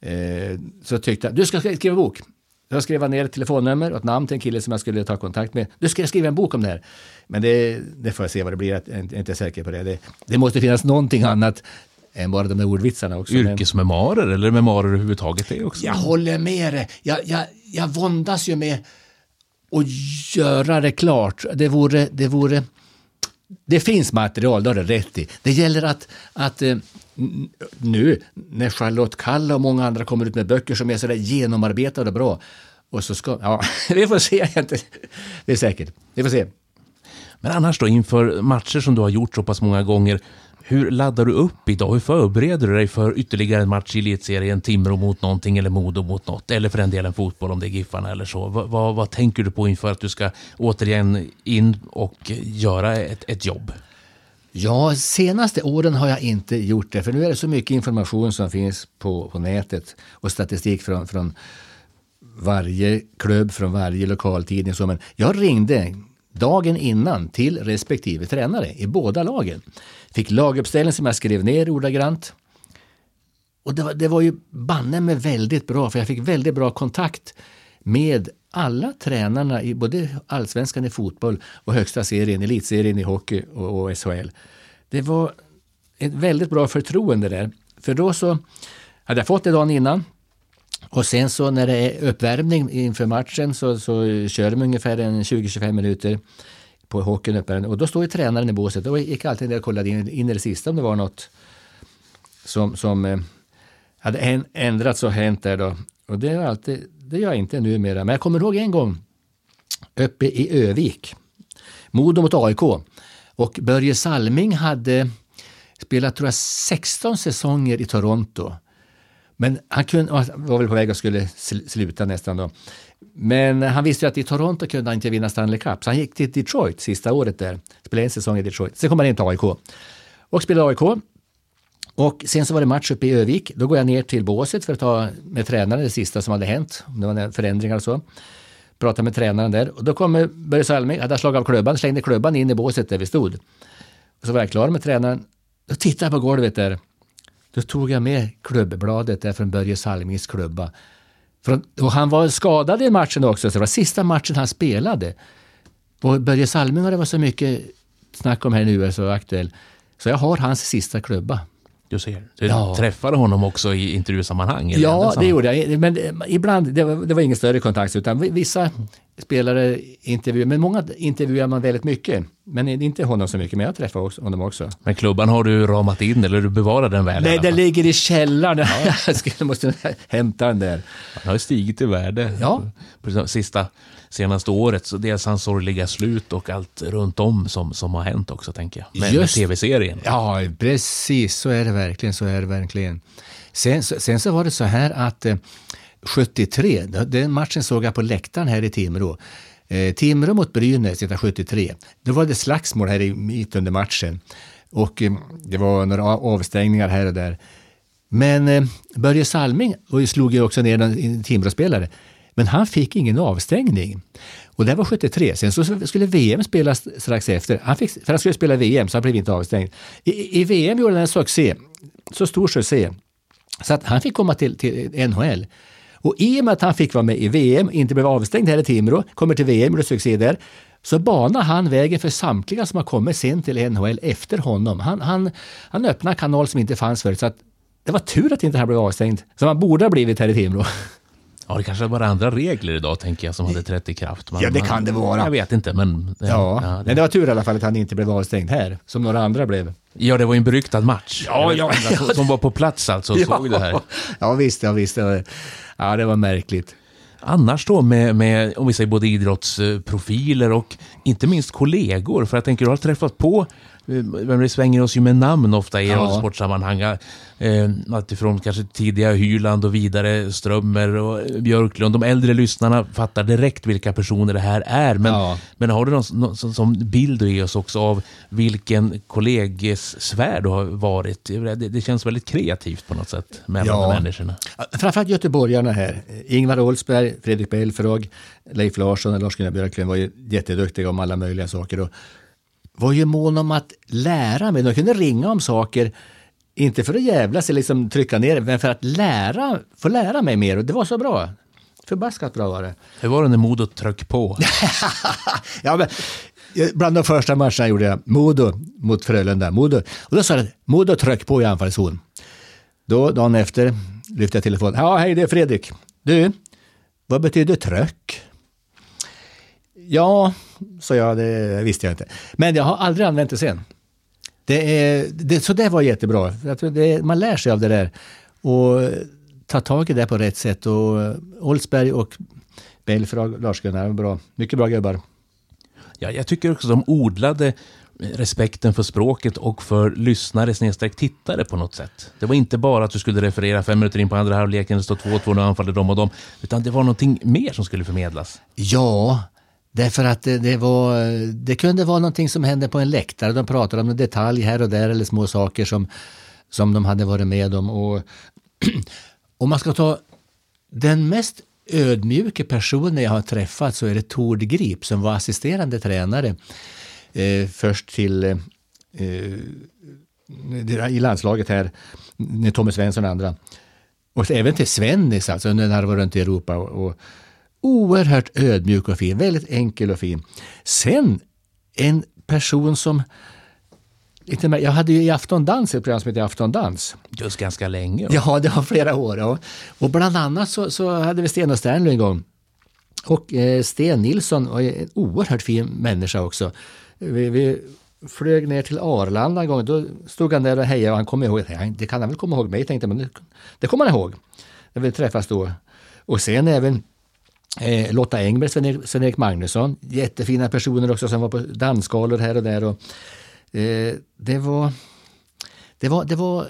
Eh, så tyckte jag, du ska skriva bok. Jag skrev ner ett telefonnummer och ett namn till en kille som jag skulle ta kontakt med. Du ska skriva en bok om det här. Men det, det får jag se vad det blir, jag är inte- inte säker på det. det. Det måste finnas någonting annat än bara de där ordvitsarna också. Men- Yrkesmemoarer eller memoarer överhuvudtaget, det också. jag håller med dig. Jag, jag, jag våndas ju med att göra det klart. Det vore... Det, vore, det finns material, det har du rätt i. Det gäller att, att eh, nu när Charlotte Kalla och många andra kommer ut med böcker som är sådär genomarbetade och bra. Och så ska... Ja, vi får se. Det är säkert. Vi får se. Men annars då, inför matcher som du har gjort så pass många gånger, hur laddar du upp idag? Hur förbereder du dig för ytterligare en match i elitserien? Timrå mot någonting eller Modo mot något? Eller för den delen fotboll om det är Giffarna eller så. Vad, vad, vad tänker du på inför att du ska återigen in och göra ett, ett jobb? Ja, senaste åren har jag inte gjort det, för nu är det så mycket information som finns på, på nätet och statistik från, från varje klubb, från varje lokaltidning. Så, men jag ringde dagen innan till respektive tränare i båda lagen. Fick laguppställning som jag skrev ner ordagrant. Och det var, det var ju banne med väldigt bra, för jag fick väldigt bra kontakt med alla tränarna i både allsvenskan i fotboll och högsta serien, elitserien i hockey och, och SHL. Det var ett väldigt bra förtroende där. För då så hade jag fått det dagen innan. Och sen så när det är uppvärmning inför matchen så, så kör de ungefär en 20-25 minuter på hockeyn uppe Och då stod ju tränaren i båset. Då gick jag alltid ner och kollade in, in i det sista om det var något som, som eh, hade ändrats och hänt där då. Och det, är alltid, det gör jag inte numera. Men jag kommer ihåg en gång uppe i Övik. Modo mot AIK. Och Börje Salming hade spelat tror jag 16 säsonger i Toronto. Men han kunde, var väl på väg att skulle sluta nästan då. Men han visste ju att i Toronto kunde han inte vinna Stanley Cup. Så han gick till Detroit sista året där. Spelade en säsong i Detroit. Sen kom han in till AIK. Och spelade AIK. Och sen så var det match uppe i Övik. Då går jag ner till båset för att ta med tränaren det sista som hade hänt. Om det var några förändringar och så. pratade med tränaren där. Och då kommer Börje Salming, hade slagit av klubban, slängde klubban in i båset där vi stod. Och så var jag klar med tränaren. Då tittade jag på golvet där. Då tog jag med klubbbladet där från Börje Salmings klubba. Från, och han var skadad i matchen också, så det var sista matchen han spelade. Och Börje Salming har det var så mycket snack om här nu, är så aktuell. Så jag har hans sista klubba. Du ser. Du ja. träffade honom också i intervjusammanhang? Ja, det gjorde jag. Men eh, ibland, det var, det var ingen större kontakt, utan vissa spelare intervjuar, men många intervjuar man väldigt mycket. Men inte honom så mycket, men jag träffar också, honom också. Men klubban har du ramat in eller du bevarar den väl? Nej, den ligger i källaren. Ja. jag måste hämta den där. Han har stigit i värde. Ja. På sista senaste året. Så dels hans sorgliga slut och allt runt om som, som har hänt också, tänker jag. Med, med tv-serien. Ja, precis. Så är det verkligen. Så är det verkligen. Sen, sen så var det så här att eh, 73, den matchen såg jag på läktaren här i Timrå. Eh, Timrå mot Brynäs 1973. Då var det slagsmål här i, mitt under matchen. Och eh, det var några avstängningar här och där. Men eh, Börje Salming och slog ju också ner en Timråspelare, Men han fick ingen avstängning. Och det var 73. Sen så skulle VM spelas strax efter. Han fick, för han skulle spela VM så han blev inte avstängd. I, i VM gjorde han en succé. Så stor succé. Så att han fick komma till, till NHL. Och i och med att han fick vara med i VM, inte blev avstängd här i Timrå, kommer till VM, gjorde succé där, så banar han vägen för samtliga som har kommit sen till NHL efter honom. Han, han, han öppnar kanal som inte fanns förut. Så att det var tur att inte han blev avstängd, som han borde ha blivit här i Timrå. Ja, det kanske var andra regler idag, tänker jag, som hade trätt i kraft. Man, ja, det kan det vara. Jag vet inte, men... Ja, ja, det... men det var tur i alla fall att han inte blev avstängd här, som några andra blev. Ja, det var ju en beryktad match. Ja, ja, ja. Som var på plats alltså och ja, såg det här. Ja, visst, ja, visst. Ja, det var märkligt. Annars då med, med, om vi säger både idrottsprofiler och inte minst kollegor, för jag tänker du har träffat på vi svänger oss ju med namn ofta i ja. sportsammanhang. Eh, alltifrån kanske tidiga Hyland och vidare Strömmer och Björklund. De äldre lyssnarna fattar direkt vilka personer det här är. Men, ja. men har du någon, någon som bild du ger oss också av vilken kollegesfär du har varit? Det, det, känns väldigt kreativt på något sätt mellan ja. de människorna. Framförallt göteborgarna här. Ingvar Oldsberg, Fredrik Belfrage, Leif Larsson och Lars-Gunnar Björklund var ju jätteduktiga om alla möjliga saker. Och var ju mån om att lära mig. De kunde ringa om saker, inte för att jävlas eller liksom trycka ner men för att lära, få lära mig mer. Och det var så bra. Förbaskat bra var det. Hur var det när Modo tryck på? ja, men, bland de första matcherna gjorde jag Modo mot Frölunda. Modo. Och då sa jag Modo tryck på i anfallszon. Då, dagen efter, lyfte jag telefonen. Ja, hej, det är Fredrik. Du, vad betyder tröck? Ja, sa jag, det visste jag inte. Men jag har aldrig använt det sen. Det är, det, så det var jättebra. Det, man lär sig av det där. Och ta tag i det på rätt sätt. Och Olsberg och Belfrag, Lars-Gunnar, bra. mycket bra gubbar. Ja, jag tycker också de odlade respekten för språket och för lyssnare snedstreck tittare på något sätt. Det var inte bara att du skulle referera fem minuter in på andra halvleken, det står 2-2, nu anfaller de och de. Utan det var någonting mer som skulle förmedlas. Ja, Därför att det, det, var, det kunde vara någonting som hände på en läktare. De pratade om en detalj här och där eller små saker som, som de hade varit med om. Och, om man ska ta den mest ödmjuka personen jag har träffat så är det Tord Grip som var assisterande tränare eh, först till eh, eh i landslaget här, Tommy Svensson och andra. Och även till Svennis, alltså när han var runt i Europa. Och, och Oerhört ödmjuk och fin, väldigt enkel och fin. Sen en person som jag hade ju i Aftondans ett program som heter Aftondans. Just ganska länge. Ja, ja det var flera år. Ja. Och bland annat så, så hade vi Sten och Sternlöv en gång. Och eh, Sten Nilsson var en oerhört fin människa också. Vi, vi flög ner till Arlanda en gång. Då stod han där och hejade och han kom ihåg. Det kan han väl komma ihåg mig, tänkte men det, det kommer han ihåg. När vi träffas då. Och sen även Eh, Lotta Engberg, Sven-Erik Magnusson, jättefina personer också som var på dansgalor här och där. Och, eh, det, var, det, var, det var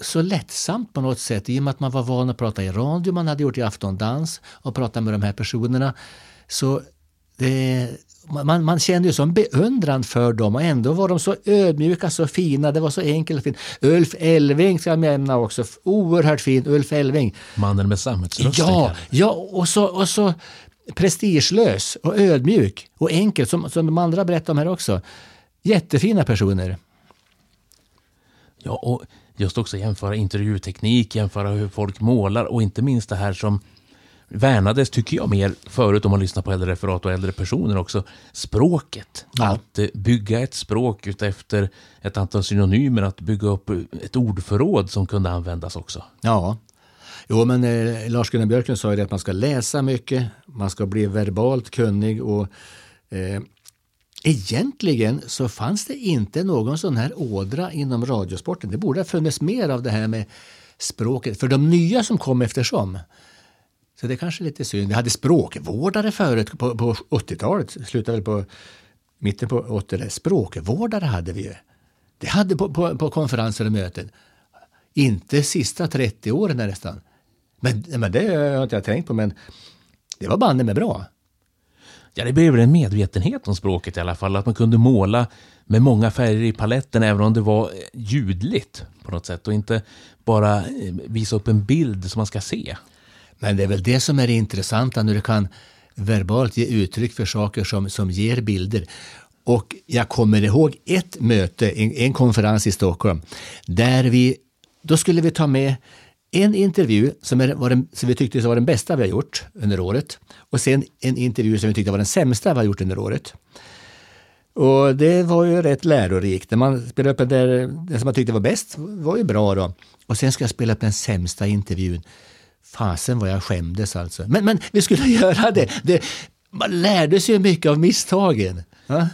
så lättsamt på något sätt i och med att man var van att prata i radio, man hade gjort i aftondans och prata med de här personerna. Så det, man, man kände ju sån beundran för dem och ändå var de så ödmjuka, så fina, det var så enkelt och fint. Ulf Elving ska jag nämna också, oerhört fin Ulf Elving. Mannen med sammetsrösten. Ja, ja och, så, och så prestigelös och ödmjuk och enkel som, som de andra berättar om här också. Jättefina personer. Ja, och just också jämföra intervjuteknik, jämföra hur folk målar och inte minst det här som värnades, tycker jag, mer förut om man lyssnar på äldre referat och äldre personer också. Språket. Ja. Att eh, bygga ett språk utefter ett antal synonymer, att bygga upp ett ordförråd som kunde användas också. Ja. Jo, men eh, Lars-Gunnar Björklund sa ju det att man ska läsa mycket, man ska bli verbalt kunnig och eh, egentligen så fanns det inte någon sån här ådra inom radiosporten. Det borde ha funnits mer av det här med språket för de nya som kom eftersom. Så det är kanske lite synd. Vi hade språkvårdare förut på, på 80-talet, slutade väl på mitten på 80-talet. Språkvårdare hade vi ju. Det hade på, på, på konferenser och möten. Inte sista 30 åren nästan. Men, men det har jag inte tänkt på, men det var banne med bra. Ja, det blev väl en medvetenhet om språket i alla fall. Att man kunde måla med många färger i paletten även om det var eh, ljudligt på något sätt och inte bara eh, visa upp en bild som man ska se. Men det är väl det som är det intressanta när du kan verbalt ge uttryck för saker som, som ger bilder. Och jag kommer ihåg ett möte, en, en konferens i Stockholm, där vi, då skulle vi ta med en intervju som, är, var den, som vi tyckte var den bästa vi har gjort under året och sen en intervju som vi tyckte var den sämsta vi har gjort under året. Och det var ju rätt lärorikt. När man spelade upp den, där, den som man tyckte var bäst var ju bra då. Och sen ska jag spela upp den sämsta intervjun. Fasen vad jag skämdes alltså. Men, men vi skulle göra det. det man lärde sig mycket av misstagen. Ja?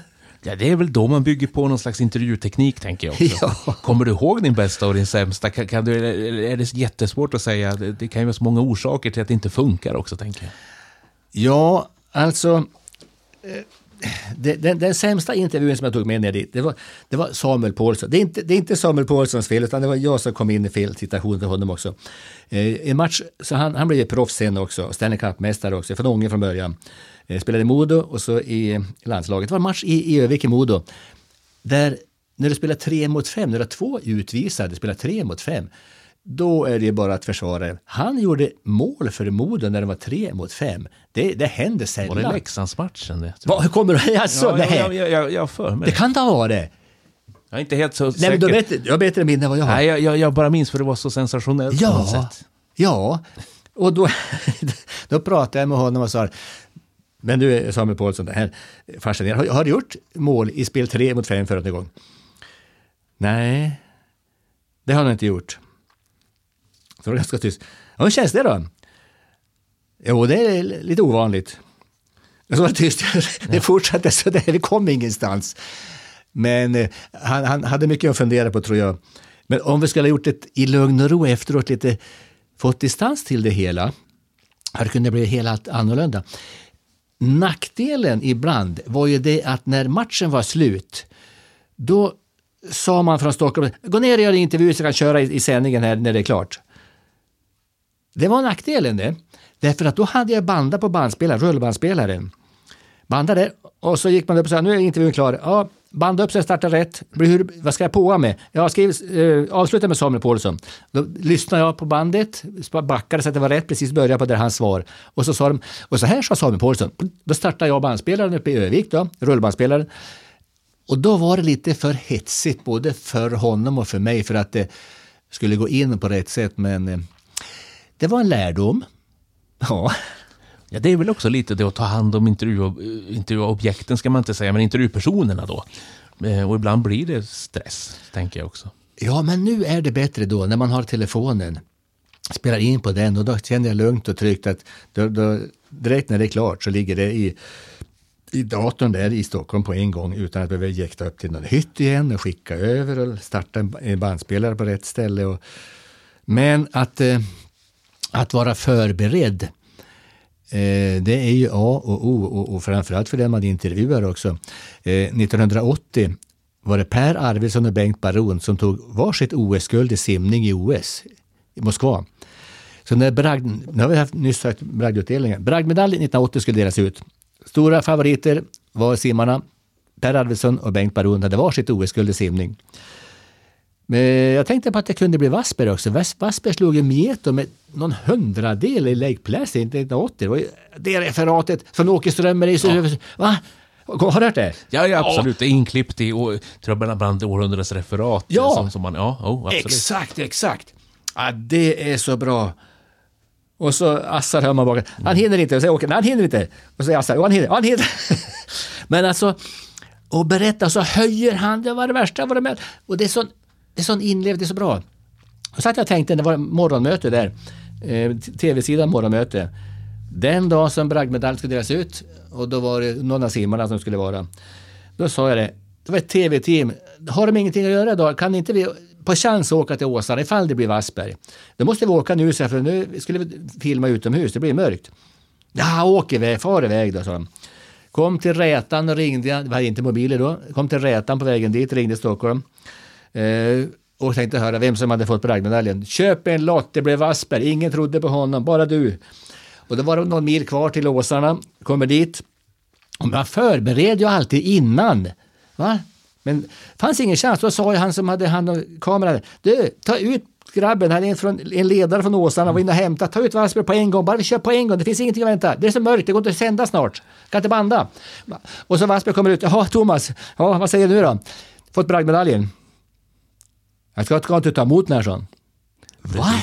Ja, det är väl då man bygger på någon slags intervjuteknik, tänker jag också. Ja. Kommer du ihåg din bästa och din sämsta? Kan, kan du, är det jättesvårt att säga? Det, det kan ju vara så många orsaker till att det inte funkar också, tänker jag. Ja, alltså det- Den, den sämsta intervjun som jag tog med ner dit, det var, det var Samuel Paulsson. Det är, inte, det är inte Samuel Paulssons fel, utan det var jag som kom in i fel situation för honom också. Eh, en match, så han, han blev ju proffs sen också, Stanley Cup-mästare också, från Ånge från början. Eh, spelade i Modo och så i landslaget. Det var en match i, i Övik i Modo, där när du spelar tre mot fem, när du har två utvisade, spelar tre mot fem, då är det bara att försvara. Han gjorde mål för Modo när det var tre mot fem. Det, det händer Var det sällan. Leksandsmatchen det? Vad, hur kommer du... Alltså, jag? nej. Ja, jag, jag, jag för mig Det kan det ha varit. Jag är inte helt så Nej, säker. men du har bättre, du har bättre minne än vad jag har. Nej, jag, jag, jag bara minns för det var så sensationellt på något ja, sätt. ja. Och då, då pratade jag med honom och sa men du Samuel Paulsson, det här är fascinerande. Har, har du gjort mål i spel tre mot fem förra gång? Nej, det har han inte gjort. Så det var ganska tyst. Ja, hur känns det då? Jo, det är lite ovanligt. Och så var det tyst. Det fortsatte så där, vi kom ingenstans. Men eh, han, han hade mycket att fundera på tror jag. Men om vi skulle ha gjort det i lugn och ro efteråt, lite fått distans till det hela, hade det kunnat bli helt annorlunda. Nackdelen ibland var ju det att när matchen var slut, då sa man från Stockholm, gå ner och gör en intervju så jag kan köra i, i sändningen här när det är klart. Det var nackdelen det. Därför att då hade jag bandat på bandspelaren, rullbandspelaren. Bandade och så gick man upp och sa nu är intervjun klar. Ja, banda upp så jag startar rätt. Hur, vad ska jag påa med? Jag skriver, eh, avsluta med Samuel Paulsson. Då lyssnade jag på bandet, backade så att det var rätt, precis började på där hans svar. Och så sa de, och så här sa Samuel Paulsson. Då startade jag bandspelaren uppe i Övik då, rullbandspelaren. Och då var det lite för hetsigt både för honom och för mig för att det skulle gå in på rätt sätt. Men eh, det var en lärdom. Ja, Ja, det är väl också lite det att ta hand om intervju, intervjuobjekten, ska man inte säga, men intervjupersonerna då. Eh, Och ibland blir det stress, tänker jag också. ja, men nu är det bättre då när man har telefonen. Spelar in på den och då känner jag lugnt och tryggt att då, då, direkt när det är klart så ligger det i, i datorn där i Stockholm på en gång utan att behöva jäkta upp till någon hytt igen och skicka över och starta en bandspelare på rätt ställe. Och, men att, eh, att vara förberedd Eh, det är ju A och O och, och framförallt för den man intervjuar också. Eh, 1980 var det Per Arvidsson och Bengt Baron som tog varsitt OS-guld i simning i OS i Moskva. Så när bragd, nu har vi haft, nyss sagt bragdutdelningen. Bragdmedalj 1980 skulle delas ut. Stora favoriter var simmarna Per Arvidsson och Bengt Baron hade varsitt OS-guld i simning. Men jag tänkte på att det kunde bli Wasper också. Wasper slog ju Mieto med någon hundradel i Lake Placid 1980. Det var ju det referatet från Åke Strömmer. i så Va? Har du hört det? Ja, ja absolut. Det är inklippt i jag, bland- århundradets referat. Ja. Som, som man, ja, oh, absolut. Exakt, exakt. Ja, det är så bra. Och så Assar hör man bakom. Han hinner inte. Och så åker, han hinner inte. Och så säger Assar, jo, han hinner. Ja, han hinner. Men alltså, och berätta så höjer han. Det var det värsta jag varit med Och det är sån, det är sån inlevd, det är så bra. Och så att jag tänkte, det var morgonmöte där. Eh, Tv-sidan morgonmöte. Den dag som bragdmedalj skulle delas ut och då var det någon av simmarna som skulle vara. Då sa jag det. Det var ett tv-team. Har de ingenting att göra idag? Kan inte vi på chans åka till Åsarna ifall det blir Wassberg? Då måste vi åka nu, för nu skulle vi filma utomhus. Det blir mörkt. Ja, åk iväg, far iväg då, sa de. Kom till Rätan och ringde. Vi hade inte mobiler då. Kom till Rätan på vägen dit, ringde Stockholm. Eh, och tänkte höra vem som hade fått bragdmedaljen. Köp en lott, det blev Wassberg. Ingen trodde på honom, bara du. Och då var det någon mil kvar till Åsarna. Kommer dit. Och man förbereder ju alltid innan. Va? Men det fanns ingen chans. Då sa ju han som hade hand om kameran. Du, ta ut grabben. Han är en, från, en ledare från Åsarna. Var inne och hämta. Ta ut Wassberg på en gång. Bara vi kör på en gång. Det finns ingenting att vänta. Det är så mörkt. Det går inte att sända snart. Kan inte banda. Och så Wassberg kommer ut. Jaha, Thomas. Ja, vad säger du då? Fått bragdmedaljen. Jag ska, ska inte ta emot den här, han. Va?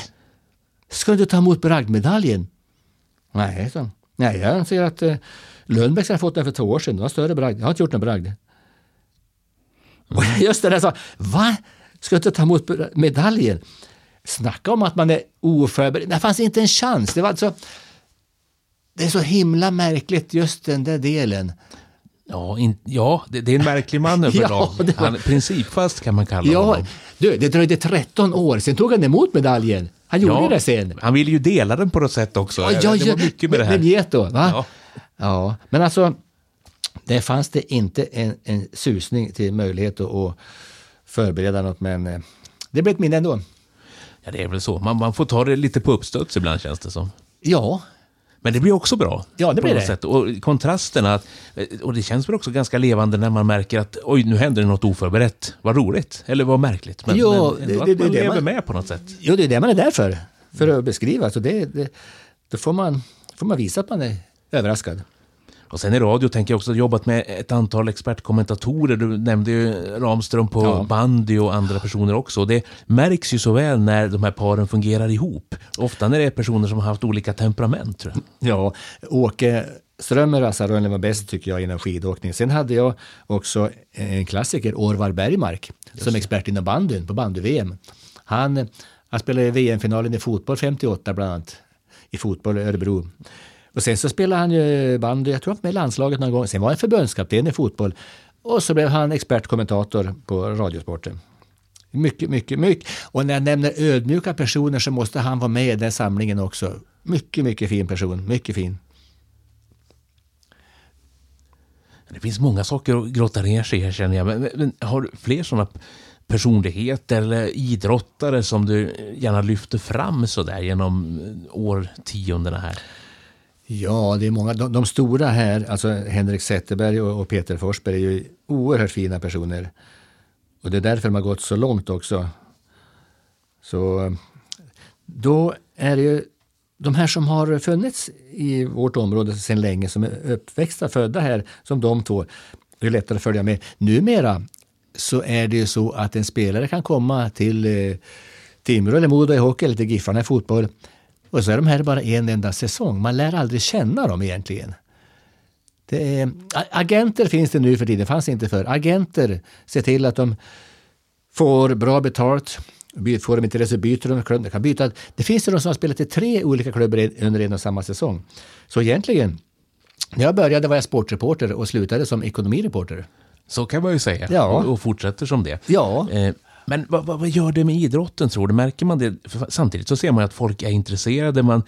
Ska du ta emot bragdmedaljen? Nej, så. Nej, jag ser att eh, Lundbäck har fått den för två år sedan. Det var större bragd. Jag har inte gjort någon bragd. Och just det där sa, va? Ska du inte ta emot medaljen? Snacka om att man är oförberedd. Det fanns inte en chans. Det var alltså... Det är så himla märkligt just den där delen. Ja, in, ja det, det är en märklig man överlag. Ja, var- Han principfast kan man kalla Ja, honom. Du, det dröjde 13 år, sen tog han emot medaljen. Han gjorde det sen. Han ville ju dela den på något sätt också. det var mycket med det här. Med Mieto, va? Ja. Ja. men alltså, där fanns det inte en, en susning till möjlighet att, att förbereda något, men eh, det blev ett minne ändå. Ja, det är väl så. Man, man får ta det lite på uppstuds ibland känns det som. Ja, Men det blir också bra. Ja, det på blir något det. Sätt. Och kontrasterna, att- och det känns väl också ganska levande när man märker att oj, nu händer det något oförberett. Vad roligt, eller vad märkligt. Men, Jo, men det- det- att man det lever man- med på något sätt. jo, det är det man är där för. För att beskriva. Så det, det, då får man, får man visa att man är överraskad. Och sen i radio tänker jag också jobbat med ett antal expertkommentatorer. Du nämnde ju Ramström på Ja. bandy och andra personer också. Det märks ju så väl när de här paren fungerar ihop. Ofta när det är personer som har haft olika temperament tror jag. Ja, Åke Strömmer Assa Rönnlund var bäst tycker jag inom skidåkning. Sen hade jag också en klassiker, Orvar Bergmark, som expert inom bandyn på bandy-VM. Han, han spelade VM-finalen i fotboll 58 bland annat, i fotboll i Örebro. Och sen så spelade han ju bandy, jag tror han var med i landslaget någon gång. Sen var han förbundskapten i fotboll. Och så blev han expertkommentator på Radiosporten. Mycket, mycket, mycket. Och när jag nämner ödmjuka personer så måste han vara med i den samlingen också. Mycket, mycket fin person. Mycket fin. Det finns många saker att grotta ner sig i här känner jag. Men, men, men har du fler sådana personligheter eller idrottare som du gärna lyfter fram sådär genom årtiondena här? Ja, det är många. De, de stora här, alltså Henrik Zetterberg och, och Peter Forsberg, är ju oerhört fina personer. Och det är därför de har gått så långt också. Så då är det ju de här som har funnits i vårt område sedan länge, som är uppväxta, födda här, som de två, det är lättare att följa med. Numera så är det ju så att en spelare kan komma till eh, Timrå eller Modo i hockey eller till Giffarna i fotboll och så är de här bara en enda säsong. Man lär aldrig känna dem egentligen. Är, agenter finns det nu för tiden, det fanns inte för. Agenter ser till att de får bra betalt. Får de inte det så byter de klubb. De kan byta. Det finns ju de som har spelat i tre olika klubbar under en och samma säsong. Så egentligen, när jag började var jag sportreporter och slutade som ekonomireporter. Så kan man ju säga. Ja. Och, och fortsätter som det. Ja. Eh, men vad, vad, vad gör det med idrotten tror du? Märker man det? Samtidigt så ser man ju att folk är intresserade. Man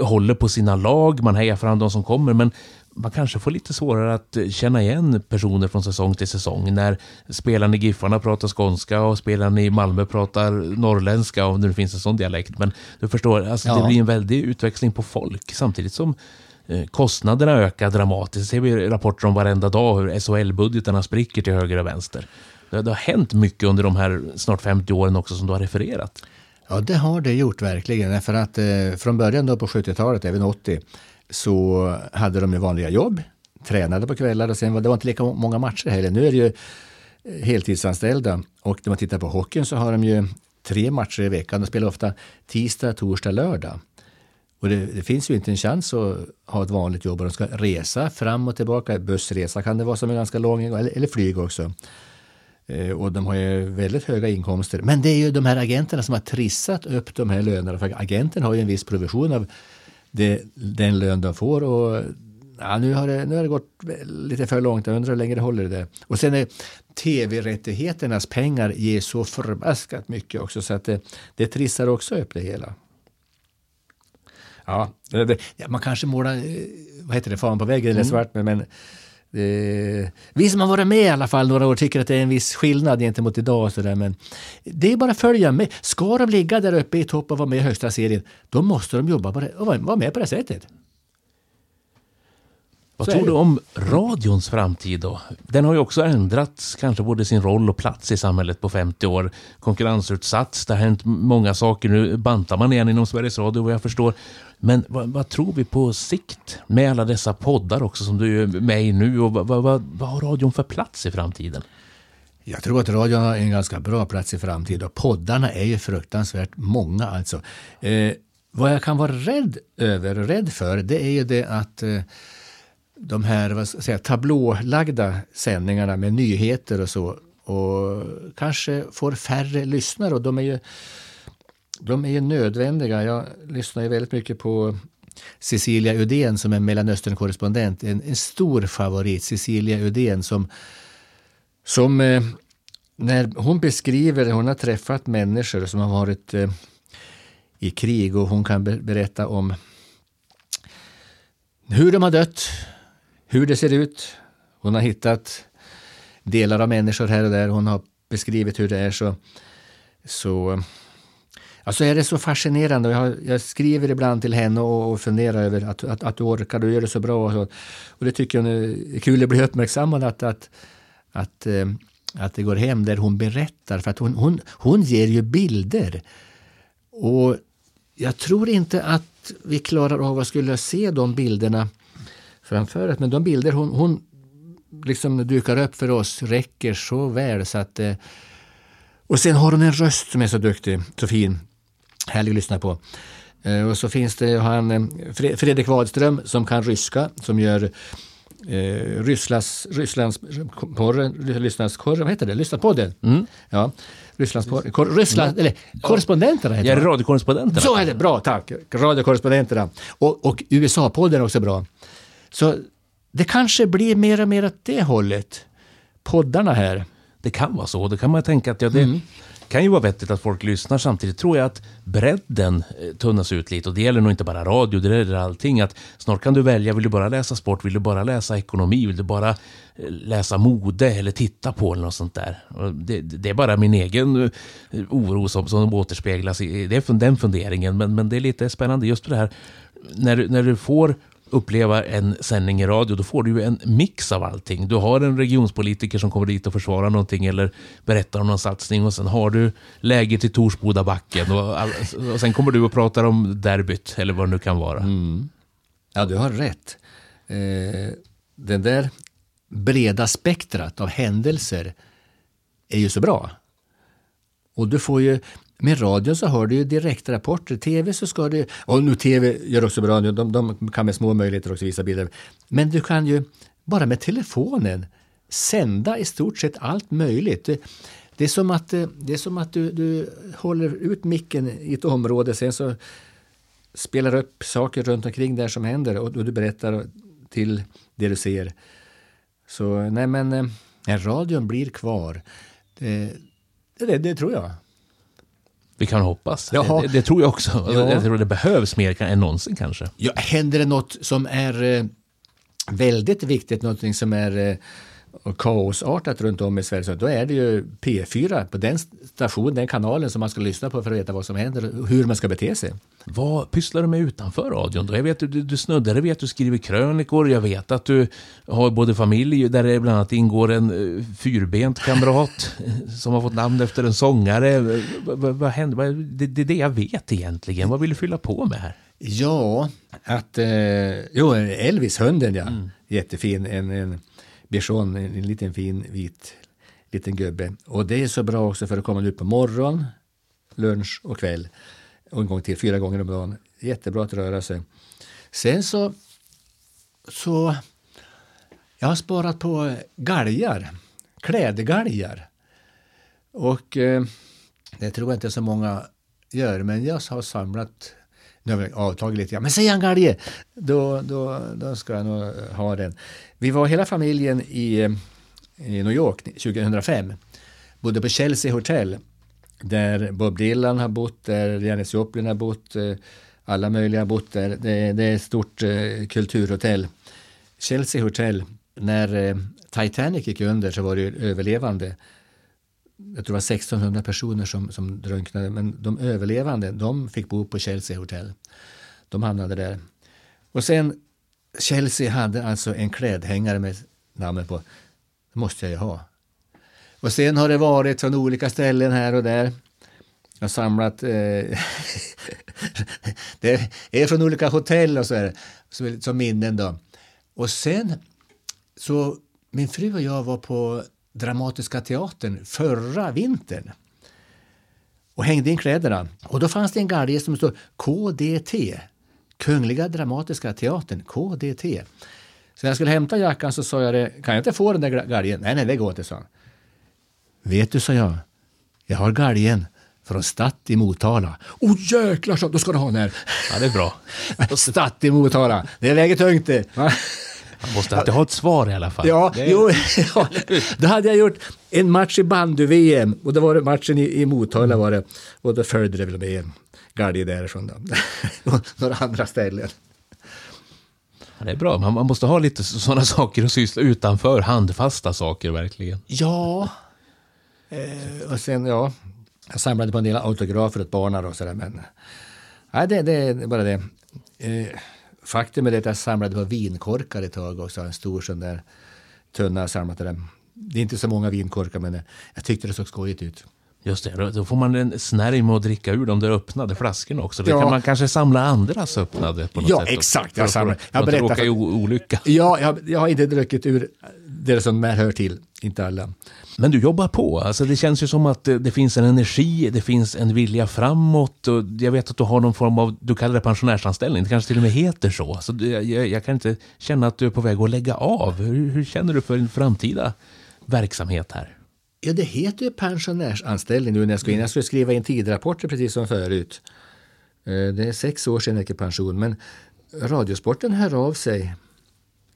håller på sina lag, man hejar fram de som kommer. Men man kanske får lite svårare att eh, känna igen personer från säsong till säsong. När spelaren i Giffarna pratar skånska och spelaren i Malmö pratar norrländska, om det finns en sån dialekt. Men du förstår, alltså det Ja. blir en väldig utväxling på folk. Samtidigt som eh, kostnaderna ökar dramatiskt. Det ser vi rapporter om varenda dag hur SHL-budgetarna spricker till höger och vänster. Det, det har hänt mycket under de här snart 50 åren också som du har refererat. Ja, det har det gjort verkligen. För att eh, från början då på 70-talet, även 80, så hade de ju vanliga jobb, tränade på kvällar och sen var det var inte lika många matcher heller. Nu är det ju eh, heltidsanställda och när man tittar på hockeyn så har de ju tre matcher i veckan. De spelar ofta tisdag, torsdag, lördag. Och det, det, finns ju inte en chans att ha ett vanligt jobb och de ska resa fram och tillbaka. Bussresa kan det vara som är ganska lång, eller, eller flyg också. Eh, och de har ju väldigt höga inkomster. Men det är ju de här agenterna som har trissat upp de här lönerna. För agenten har ju en viss provision av det, den lön de får. Och ja, nu, har det, nu har det gått lite för långt. Jag undrar hur länge det håller det. Och sen är tv-rättigheternas pengar ger så förbaskat mycket också så att det, det trissar också upp det hela. Ja, det, man kanske målar, eh, vad heter det, fan på väggen eller mm. svart, men, men Eh, vi som har varit med i alla fall några år tycker att det är en viss skillnad gentemot idag. Och så där, men det är bara att följa med. Ska de ligga där uppe i topp och vara med i högsta serien, då måste de jobba på det, och vara med på det sättet. Vad tror du om radions framtid då? Den har ju också ändrats, kanske både sin roll och plats i samhället på 50 år. Konkurrensutsatts, det har hänt många saker. Nu bantar man igen inom Sveriges Radio vad jag förstår. Men vad, vad, tror vi på sikt med alla dessa poddar också som du är med i nu och vad, vad, vad har radion för plats i framtiden? Jag tror att radion har en ganska bra plats i framtiden och poddarna är ju fruktansvärt många alltså. Eh, vad jag kan vara rädd över rädd för det är ju det att eh, de här vad ska jag säga, tablålagda sändningarna med nyheter och så och kanske får färre lyssnare och de är ju de är ju nödvändiga. Jag lyssnar ju väldigt mycket på Cecilia Udén som är Mellanöstern-korrespondent. En, en stor favorit, Cecilia Udén som, som eh, när hon beskriver, hon har träffat människor som har varit eh, i krig och hon kan be berätta om hur de har dött, hur det ser ut. Hon har hittat delar av människor här och där. Hon har beskrivit hur det är. så, så Alltså är det så fascinerande. Jag, jag skriver ibland till henne och, och funderar över att, att, att du orkar, du gör det så bra. Och, så. och det tycker jag är kul att bli uppmärksammad att, att, att, eh, att det går hem där hon berättar. För att hon, hon, hon ger ju bilder. Och jag tror inte att vi klarar av att skulle se de bilderna framför oss. Men de bilder hon, hon liksom dukar upp för oss räcker så väl så att eh, och sen har hon en röst som är så duktig, så fin härlig att lyssna på. Eh, och så finns det han eh, Fredrik Wadström som kan ryska, som gör eh, Rysslands, Rysslands porren, Rysslands korren, vad heter det? Lyssnadspodden. Mm. Ja. Rysslands kor, Ryssland, eller korrespondenterna heter ja, det. radiokorrespondenterna. Så är det, bra, tack. Radiokorrespondenterna. Och, och USA-podden är också bra. Så det kanske blir mer och mer åt det hållet. Poddarna här. Det kan vara så. Det kan man tänka att ja, det, mm kan ju vara vettigt att folk lyssnar. Samtidigt tror jag att bredden eh, tunnas ut lite. Och det gäller nog inte bara radio, det gäller allting. Att snart kan du välja, vill du bara läsa sport, vill du bara läsa ekonomi, vill du bara eh, läsa mode eller titta på eller något sånt där. Det, det, är bara min egen eh, oro som, som återspeglas i det är den funderingen. Men, men det är lite spännande just för det här när, när du får uppleva en sändning i radio, då får du ju en mix av allting. Du har en regionspolitiker som kommer dit och försvarar någonting eller berättar om någon satsning och sen har du läget i Torsbodabacken och, och sen kommer du och pratar om derbyt eller vad det nu kan vara. Mm. Ja, du har rätt. Eh, det där breda spektrat av händelser är ju så bra. Och du får ju med radion så har du ju direktrapporter. Tv så ska du... Och nu tv gör också bra, de, de kan med små möjligheter också visa bilder. Men du kan ju bara med telefonen sända i stort sett allt möjligt. Det, det är som att, eh, det är som att du, du håller ut micken i ett område, sen så spelar upp saker runt omkring där som händer och, och du berättar till det du ser. Så nej men, eh, radion blir kvar. Det, det, det tror jag. Vi kan hoppas. Det, det, tror jag också. Ja. Jag tror det behövs mer än någonsin kanske. Ja, händer det något som är eh, väldigt viktigt, någonting som är eh, och kaosartat runt om i Sverige, så då är det ju P4 på den stationen, den kanalen som man ska lyssna på för att veta vad som händer och hur man ska bete sig. Vad pysslar du med utanför radion då? Jag vet att du, du snuddar, jag vet att du skriver krönikor, jag vet att du har både familj där det bland annat ingår en uh, fyrbent kamrat som har fått namn efter en sångare. Vad, vad händer? Det, det är det jag vet egentligen. Vad vill du fylla på med här? Ja, att... Eh, jo, Elvis-hunden ja. Mm. Jättefin. En, en bichon, en, en liten fin vit liten gubbe. Och det är så bra också för att komma ut på morgon, lunch och kväll. Och en gång till, fyra gånger om dagen. Jättebra att röra sig. Sen så... så jag har sparat på galgar, klädgalgar. Och eh, det tror jag inte så många gör, men jag har samlat nu har vi avtagit lite grann. Men säg en galge! Då, då, då ska jag nog ha den. Vi var hela familjen i, i New York 2005. Bodde på Chelsea Hotel. Där Bob Dylan har bott, där Janis Joplin har bott. Eh, alla möjliga har bott där. Det, det är ett stort eh, kulturhotell. Chelsea Hotel. När eh, Titanic gick under så var det överlevande jag tror det var 1600 personer som, som drunknade, men de överlevande de fick bo på Chelsea Hotel. De hamnade där. Och sen, Chelsea hade alltså en klädhängare med namnet på. Det måste jag ju ha. Och sen har det varit från olika ställen här och där. Jag har samlat, eh, det är från olika hotell och så är det, som minnen då. Och sen så, min fru och jag var på Dramatiska teatern förra vintern och hängde in kläderna. Och då fanns det en galge som stod KDT, Kungliga Dramatiska Teatern, KDT. Så när jag skulle hämta jackan så sa jag det, kan jag inte få den där galgen? Nej, nej, det går inte, sa han. Vet du, sa jag, jag har galgen från Statt i Motala. Åh oh, jäklar, så, då ska du ha den här. Ja, det är bra. Statt i Motala, det väger tungt det. Man måste alltid ha ett svar i alla fall. Ja, är... jo, ja. då hade jag gjort en match i bandy-VM och då var det matchen i, i Motala var det. Och då följde det väl med en galge därifrån då. några andra ställen. Ja, det är bra, man, man måste ha lite sådana saker att syssla utanför, handfasta saker verkligen. Ja, eh, och sen ja, jag samlade på en del autografer åt barnen och sådär men nej, det, det är bara det. Eh, Faktum är att jag samlade på vinkorkar ett tag också. En stor sån där tunna samlat dem. Det är inte så många vinkorkar men jag tyckte det såg skojigt ut. Just det, då får man en snärj med att dricka ur de där öppnade flaskorna också. Då ja. kan man kanske samla andras öppnade på något ja, sätt. Ja, exakt. Jag, samlar, jag berättar. För, i olycka. Ja, jag, jag har inte druckit ur det som hör till. Inte alla. Men du jobbar på. Alltså det känns ju som att eh, det finns en energi, det finns en vilja framåt. Och jag vet att du har någon form av, du kallar det pensionärsanställning, det kanske till och med heter så. så jag, jag kan inte känna att du är på väg att lägga av. Hur, hur känner du för din framtida verksamhet här? Ja, det heter ju pensionärsanställning nu när jag ska in. Jag skulle skriva in tidrapporter precis som förut. Eh, det är sex år sedan jag gick i pension, men Radiosporten hör av sig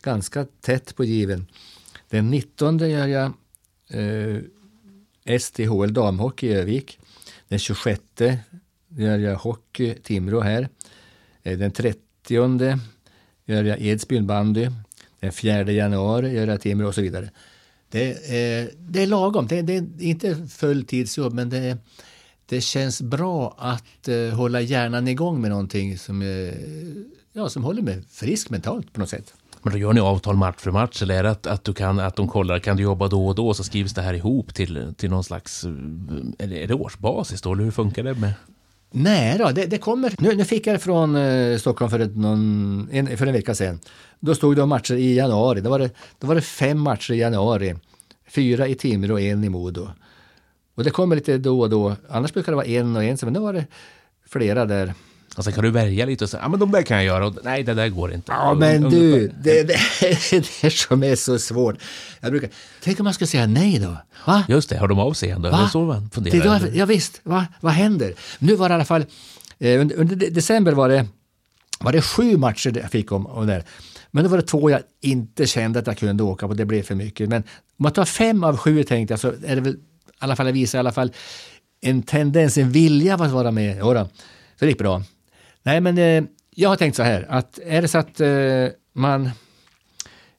ganska tätt på given. Den 19 gör jag eh, STHL damhockey i Övik. Den 26 gör jag hockey Timrå här. Eh, den 30 gör jag Edsbyn bandy. Den 4 januari gör jag Timrå och så vidare. Det är, det är lagom. Det är, det är inte fulltidsjobb men det, det känns bra att eh, hålla hjärnan igång med någonting som, eh, ja, som håller mig frisk mentalt på något sätt. Men då gör ni avtal match för match eller är det att, att, du kan, att de kollar, kan du jobba då och då så skrivs det här ihop till, till någon slags, är det, är det årsbasis då eller hur funkar det med? Nej då, det, det kommer. Nu, nu, fick jag från eh, Stockholm för, ett, någon, en, för en vecka sedan. Då stod det om matcher i januari. Då var det, då var det fem matcher i januari. Fyra i Timrå och en i Modo. Och det kommer lite då och då. Annars brukar det vara en och en, men nu var det flera där. Och sen kan du välja lite och säga, ja men de där kan jag göra och nej det där går inte. Ja men du, det, det, det är som är så svårt. Jag brukar, tänk om man ska säga nej då? Va? Just det, har de avseende? Va? Det är så man funderar. Det, ja visst, va? vad händer? Nu var det i alla fall, eh, under, under, december var det, var det sju matcher jag fick om, om där. Men då var det två jag inte kände att jag kunde åka på, det blev för mycket. Men om man tar fem av sju tänkte jag så är det väl, i alla fall, jag visar i alla fall en tendens, en vilja att vara med. Jodå. Så det gick bra. Nej, men eh, jag har tänkt så här att är det så att eh, man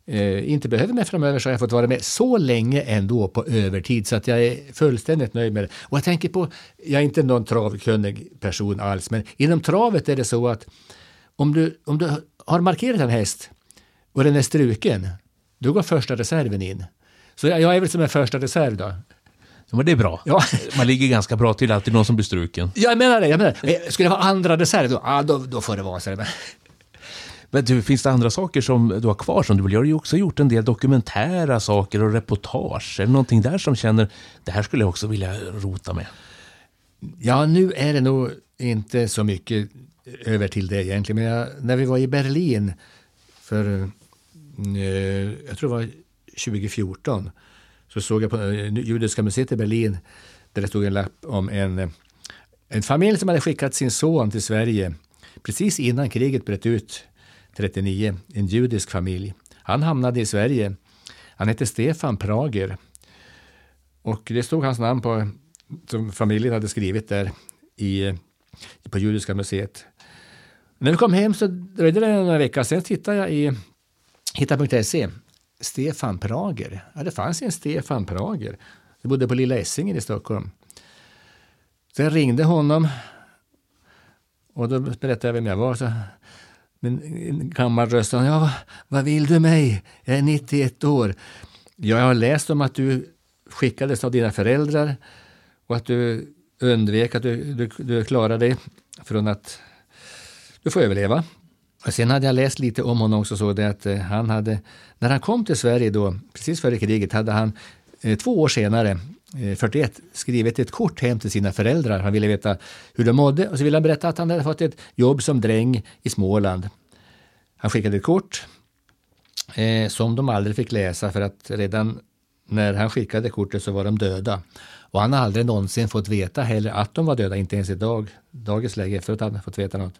eh, inte behöver mig framöver så har jag fått vara med så länge ändå på övertid så att jag är fullständigt nöjd med det. Och jag tänker på, jag är inte någon travkunnig person alls, men inom travet är det så att om du, om du har markerat en häst och den är struken, då går första reserven in. Så jag, jag är väl som en första reserv då. Ja, men det är bra. Ja. Man ligger ganska bra till, alltid någon som blir struken. Jag menar det, jag menar det. Skulle det vara andra reserv, då, ah, då, då får det vara så. Men, Men du, finns det andra saker som du har kvar som du vill göra? Du har ju också gjort en del dokumentära saker och reportage. Är det någonting där som känner, det här skulle jag också vilja rota med? Ja, nu är det nog inte så mycket över till det egentligen. Men jag, när vi var i Berlin för, eh, jag tror det var 2014, så såg jag på eh, Judiska museet i Berlin där det stod en lapp om en, eh, en familj som hade skickat sin son till Sverige precis innan kriget bröt ut 39, en judisk familj. Han hamnade i Sverige. Han hette Stefan Prager. Och det stod hans namn på, som familjen hade skrivit där i, eh, på Judiska museet. När vi kom hem så dröjde det några veckor, sen tittade jag i hitta.se. Stefan Prager. Ja, det fanns en Stefan Prager. Det bodde på Lilla Essingen i Stockholm. Så jag ringde honom och då berättade jag vem jag var. Så, min en gammal röst sa, ja, vad vill du mig? Jag är 91 år. Jag har läst om att du skickades av dina föräldrar och att du undvek att du, du, du klarade dig från att du får överleva. Och sen hade jag läst lite om honom också, så det att eh, han hade, när han kom till Sverige då, precis före kriget, hade han eh, två år senare, eh, 41, skrivit ett kort hem till sina föräldrar. Han ville veta hur de mådde och så ville han berätta att han hade fått ett jobb som dräng i Småland. Han skickade ett kort eh, som de aldrig fick läsa för att redan när han skickade kortet så var de döda. Och han har aldrig någonsin fått veta heller att de var döda, inte ens idag, dagens läge efteråt hade han fått veta något.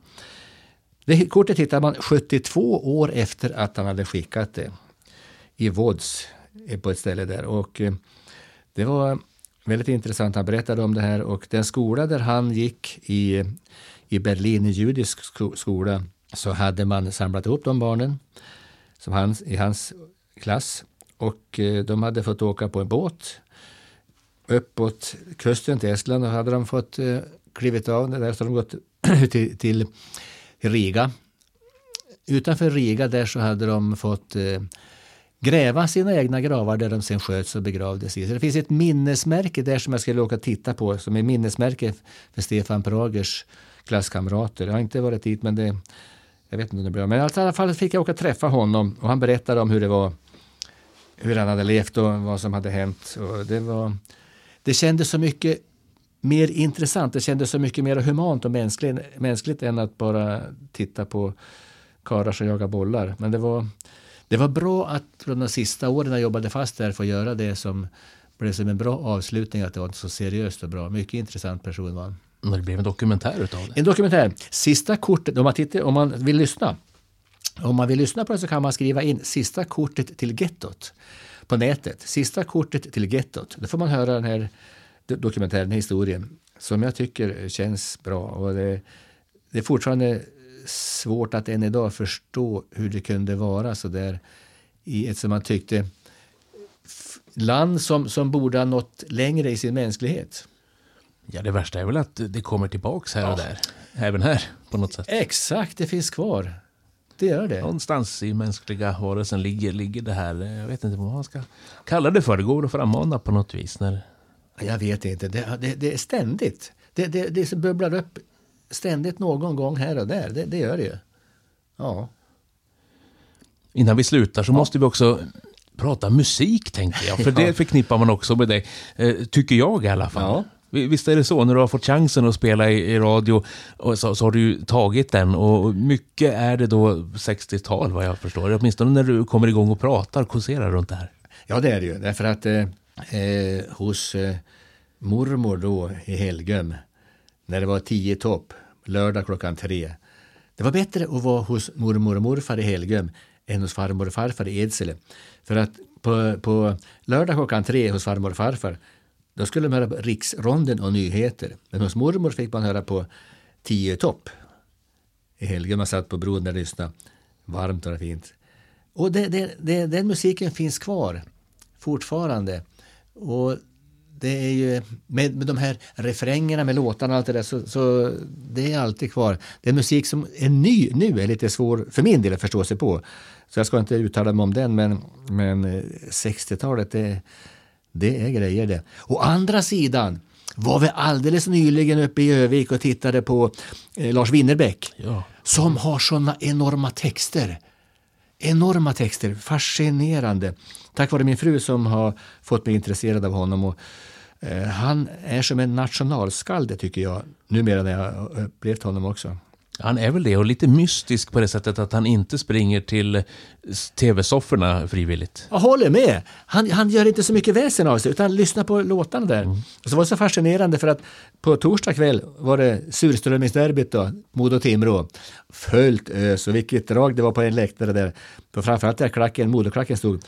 Det kortet hittade man 72 år efter att han hade skickat det i Vods eh, på ett ställe där. Och eh, det var väldigt intressant. Han berättade om det här och den skola där han gick i, i Berlin, en judisk skola, så hade man samlat ihop de barnen som han, i hans klass och eh, de hade fått åka på en båt uppåt kusten till Estland och hade de fått klivit av där så hade de gått till, till Riga. Utanför Riga där så hade de fått eh, gräva sina egna gravar där de sen sköts och begravdes i. Så det finns ett minnesmärke där som jag skulle åka och titta på som är minnesmärke för Stefan Pragers klasskamrater. Jag har inte varit dit men det, jag vet inte om det blir Men Men i alla fall fick jag åka och träffa honom och han berättade om hur det var, hur han hade levt och vad som hade hänt. Och det, var, det kändes så mycket mer intressant. Det kändes så mycket mer humant och mänskligt, mänskligt än att bara titta på karlar som jagar bollar. Men det var, det var bra att från de sista åren jag jobbade fast där få göra det som blev som en bra avslutning. Att det var så seriöst och bra. Mycket intressant person var han. Det blev en dokumentär utav det. En dokumentär. Sista kortet, om man, tittar, om man vill lyssna. Om man vill lyssna på det så kan man skriva in sista kortet till gettot på nätet. Sista kortet till gettot. Då får man höra den här dokumentären, historien, som jag tycker känns bra. Och det, det är fortfarande svårt att än idag förstå hur det kunde vara så där i ett som man tyckte land som, som borde ha nått längre i sin mänsklighet. Ja, det värsta är väl att det kommer tillbaks här och där. Även här på något sätt. Exakt, det finns kvar. Det gör det. Någonstans i mänskliga varelsen ligger, ligger det här, jag vet inte vad man ska kalla det för, det går att frammana på något vis. När... Jag vet inte, det, det, det är ständigt. Det, det, det bubblar upp ständigt någon gång här och där, det, det gör det ju. Ja. Innan vi slutar så ja. måste vi också prata musik, tänker jag. För ja. det förknippar man också med dig, eh, tycker jag i alla fall. Ja. Visst är det så, när du har fått chansen att spela i, radio och så, så, har du tagit den och mycket är det då 60-tal vad jag förstår. Åtminstone när du kommer igång och pratar, kåserar runt det här. Ja det är det ju, därför att eh, eh, hos eh, mormor då i Helgum, när det var tio topp, lördag klockan tre. Det var bättre att vara hos mormor och morfar i Helgum än hos farmor och farfar i Edsele. För att på, på lördag klockan tre hos farmor och farfar då skulle man höra på riksronden och nyheter. Men hos mormor fick man höra på Tio topp. I helgen man satt på bron och lyssnade. Varmt och fint. Och det, det, det, den musiken finns kvar fortfarande. Och det är ju med, med de här refrängerna med låtarna och allt det där så, så det är alltid kvar. Det är musik som är ny nu är lite svår för min del att förstå sig på. Så jag ska inte uttala mig om den men, men 60-talet det, det är grejer det. Å andra sidan var vi alldeles nyligen uppe i Övik och tittade på eh, Lars Winnerbäck Ja. som har såna enorma texter. Enorma texter, fascinerande. Tack vare min fru som har fått mig intresserad av honom. Och, eh, han är som en nationalskalde tycker jag, numera när jag har upplevt honom också. Han är väl det och lite mystisk på det sättet att han inte springer till tv-sofforna frivilligt. Jag håller med. Han, han gör inte så mycket väsen av sig utan lyssnar på låtarna där. Och så var det så fascinerande för att på torsdag kväll var det surströmmingsderbyt då, Modo-Timrå. Fullt ös och vilket drag det var på en läktare där. På framförallt där klacken, Modoklacken stod.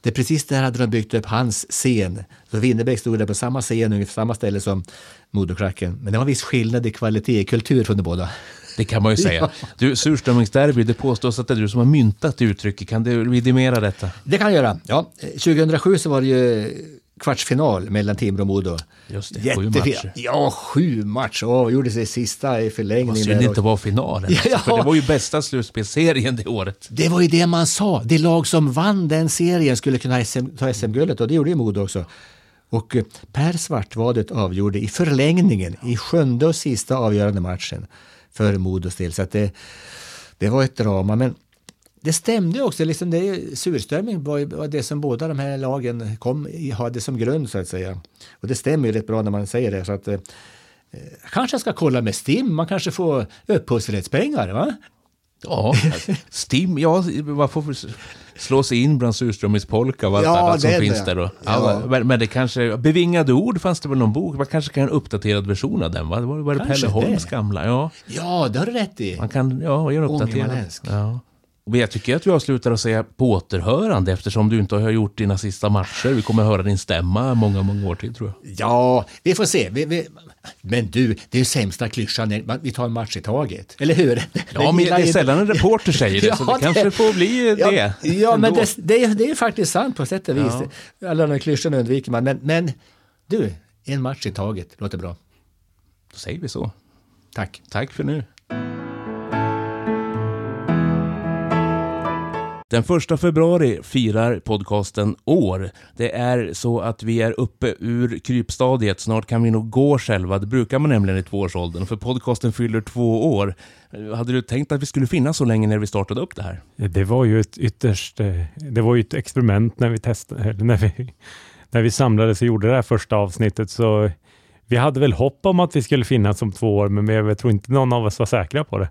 Det är precis där hade de byggt upp hans scen. Så Winnerbäck stod där på samma scen, ungefär samma ställe som Modoklacken. Men det var en viss skillnad i kvalitet, i kultur från de båda. Det kan man ju säga. Du, surströmmingsderby, det påstås att det är du som har myntat uttrycket. Kan du vidimera detta? Det kan jag göra. Ja, 2007 så var det ju kvartsfinal mellan Timrå och Modo. Just det, sju Jättefin. matcher. Ja, sju matcher. Och gjorde sig sista i förlängning. Vad synd det inte var finalen. alltså, Ja. För det var ju bästa slutspelsserien det året. Det var ju det man sa. Det lag som vann den serien skulle kunna SM, ta SM-guldet och det gjorde ju Modo också. Och eh, Per Svartvadet avgjorde i förlängningen, i sjunde och sista avgörande matchen för Modos del. Så att det, det var ett drama. Men det stämde också. Liksom det, surströmming var var det som båda de här lagen kom, hade som grund så att säga. Och det stämmer ju rätt bra när man säger det. Så att, eh, kanske jag ska kolla med STIM. Man kanske får upphovsrättspengar. Va? Ja, Stim, ja, man får slå sig in bland surströmmingspolka och allt Ja, annat som den, finns ja. där då. Ja. Ja. Men, det kanske, bevingade ord fanns det väl någon bok? Man kanske kan en uppdaterad version av den va? Var, var det Kanske Pelle Holms det. gamla? Ja, Ja, det har du rätt i. man kan ja, göra en uppdaterad. Ja. Men jag tycker att vi avslutar att säga på återhörande eftersom du inte har gjort dina sista matcher. Vi kommer höra din stämma många, många år till tror jag. Ja, vi får se. Vi, vi, men du, det är sämsta klyschan. när Vi tar en match i taget. Eller hur? Ja, men det är sällan en reporter säger det, så det kanske får bli ja, det. Ja, men ändå. det, det, är, det är faktiskt sant på sätt och vis. Alla de klyschorna undviker man. Men, men du, en match i taget. Låter bra. Då säger vi så. Tack. Tack för nu. Den första februari firar podcasten år. Det är så att vi är uppe ur krypstadiet. Snart kan vi nog gå själva. Det brukar man nämligen i tvåårsåldern, för podcasten fyller två år. Hade du tänkt att vi skulle finnas så länge när vi startade upp det här? Det var ju ett ytterst, eh, det var ju ett experiment när vi testade, när vi, när vi samlades och gjorde det här första avsnittet. Så vi hade väl hopp om att vi skulle finnas om två år, men jag tror inte någon av oss var säkra på det.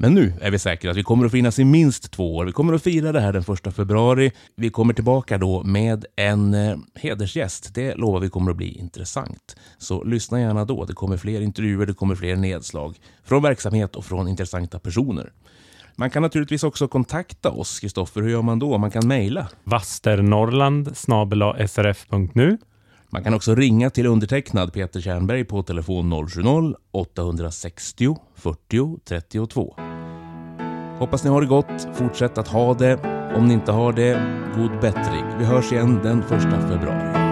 Men nu är vi säkra att vi kommer att finnas i minst två år. Vi kommer att fira det här den första februari. Vi kommer tillbaka då med en eh, hedersgäst. Det lovar vi kommer att bli intressant. Så lyssna gärna då. Det kommer fler intervjuer, det kommer fler nedslag från verksamhet och från intressanta personer. Man kan naturligtvis också kontakta oss, Kristoffer. Hur gör man då? Man kan mejla. Vasternorrland srf.nu. Man kan också ringa till undertecknad Peter Tjernberg på telefon 070-860 40 32. Hoppas ni har det gott. Fortsätt att ha det. Om ni inte har det, god bättring. Vi hörs igen den första februari.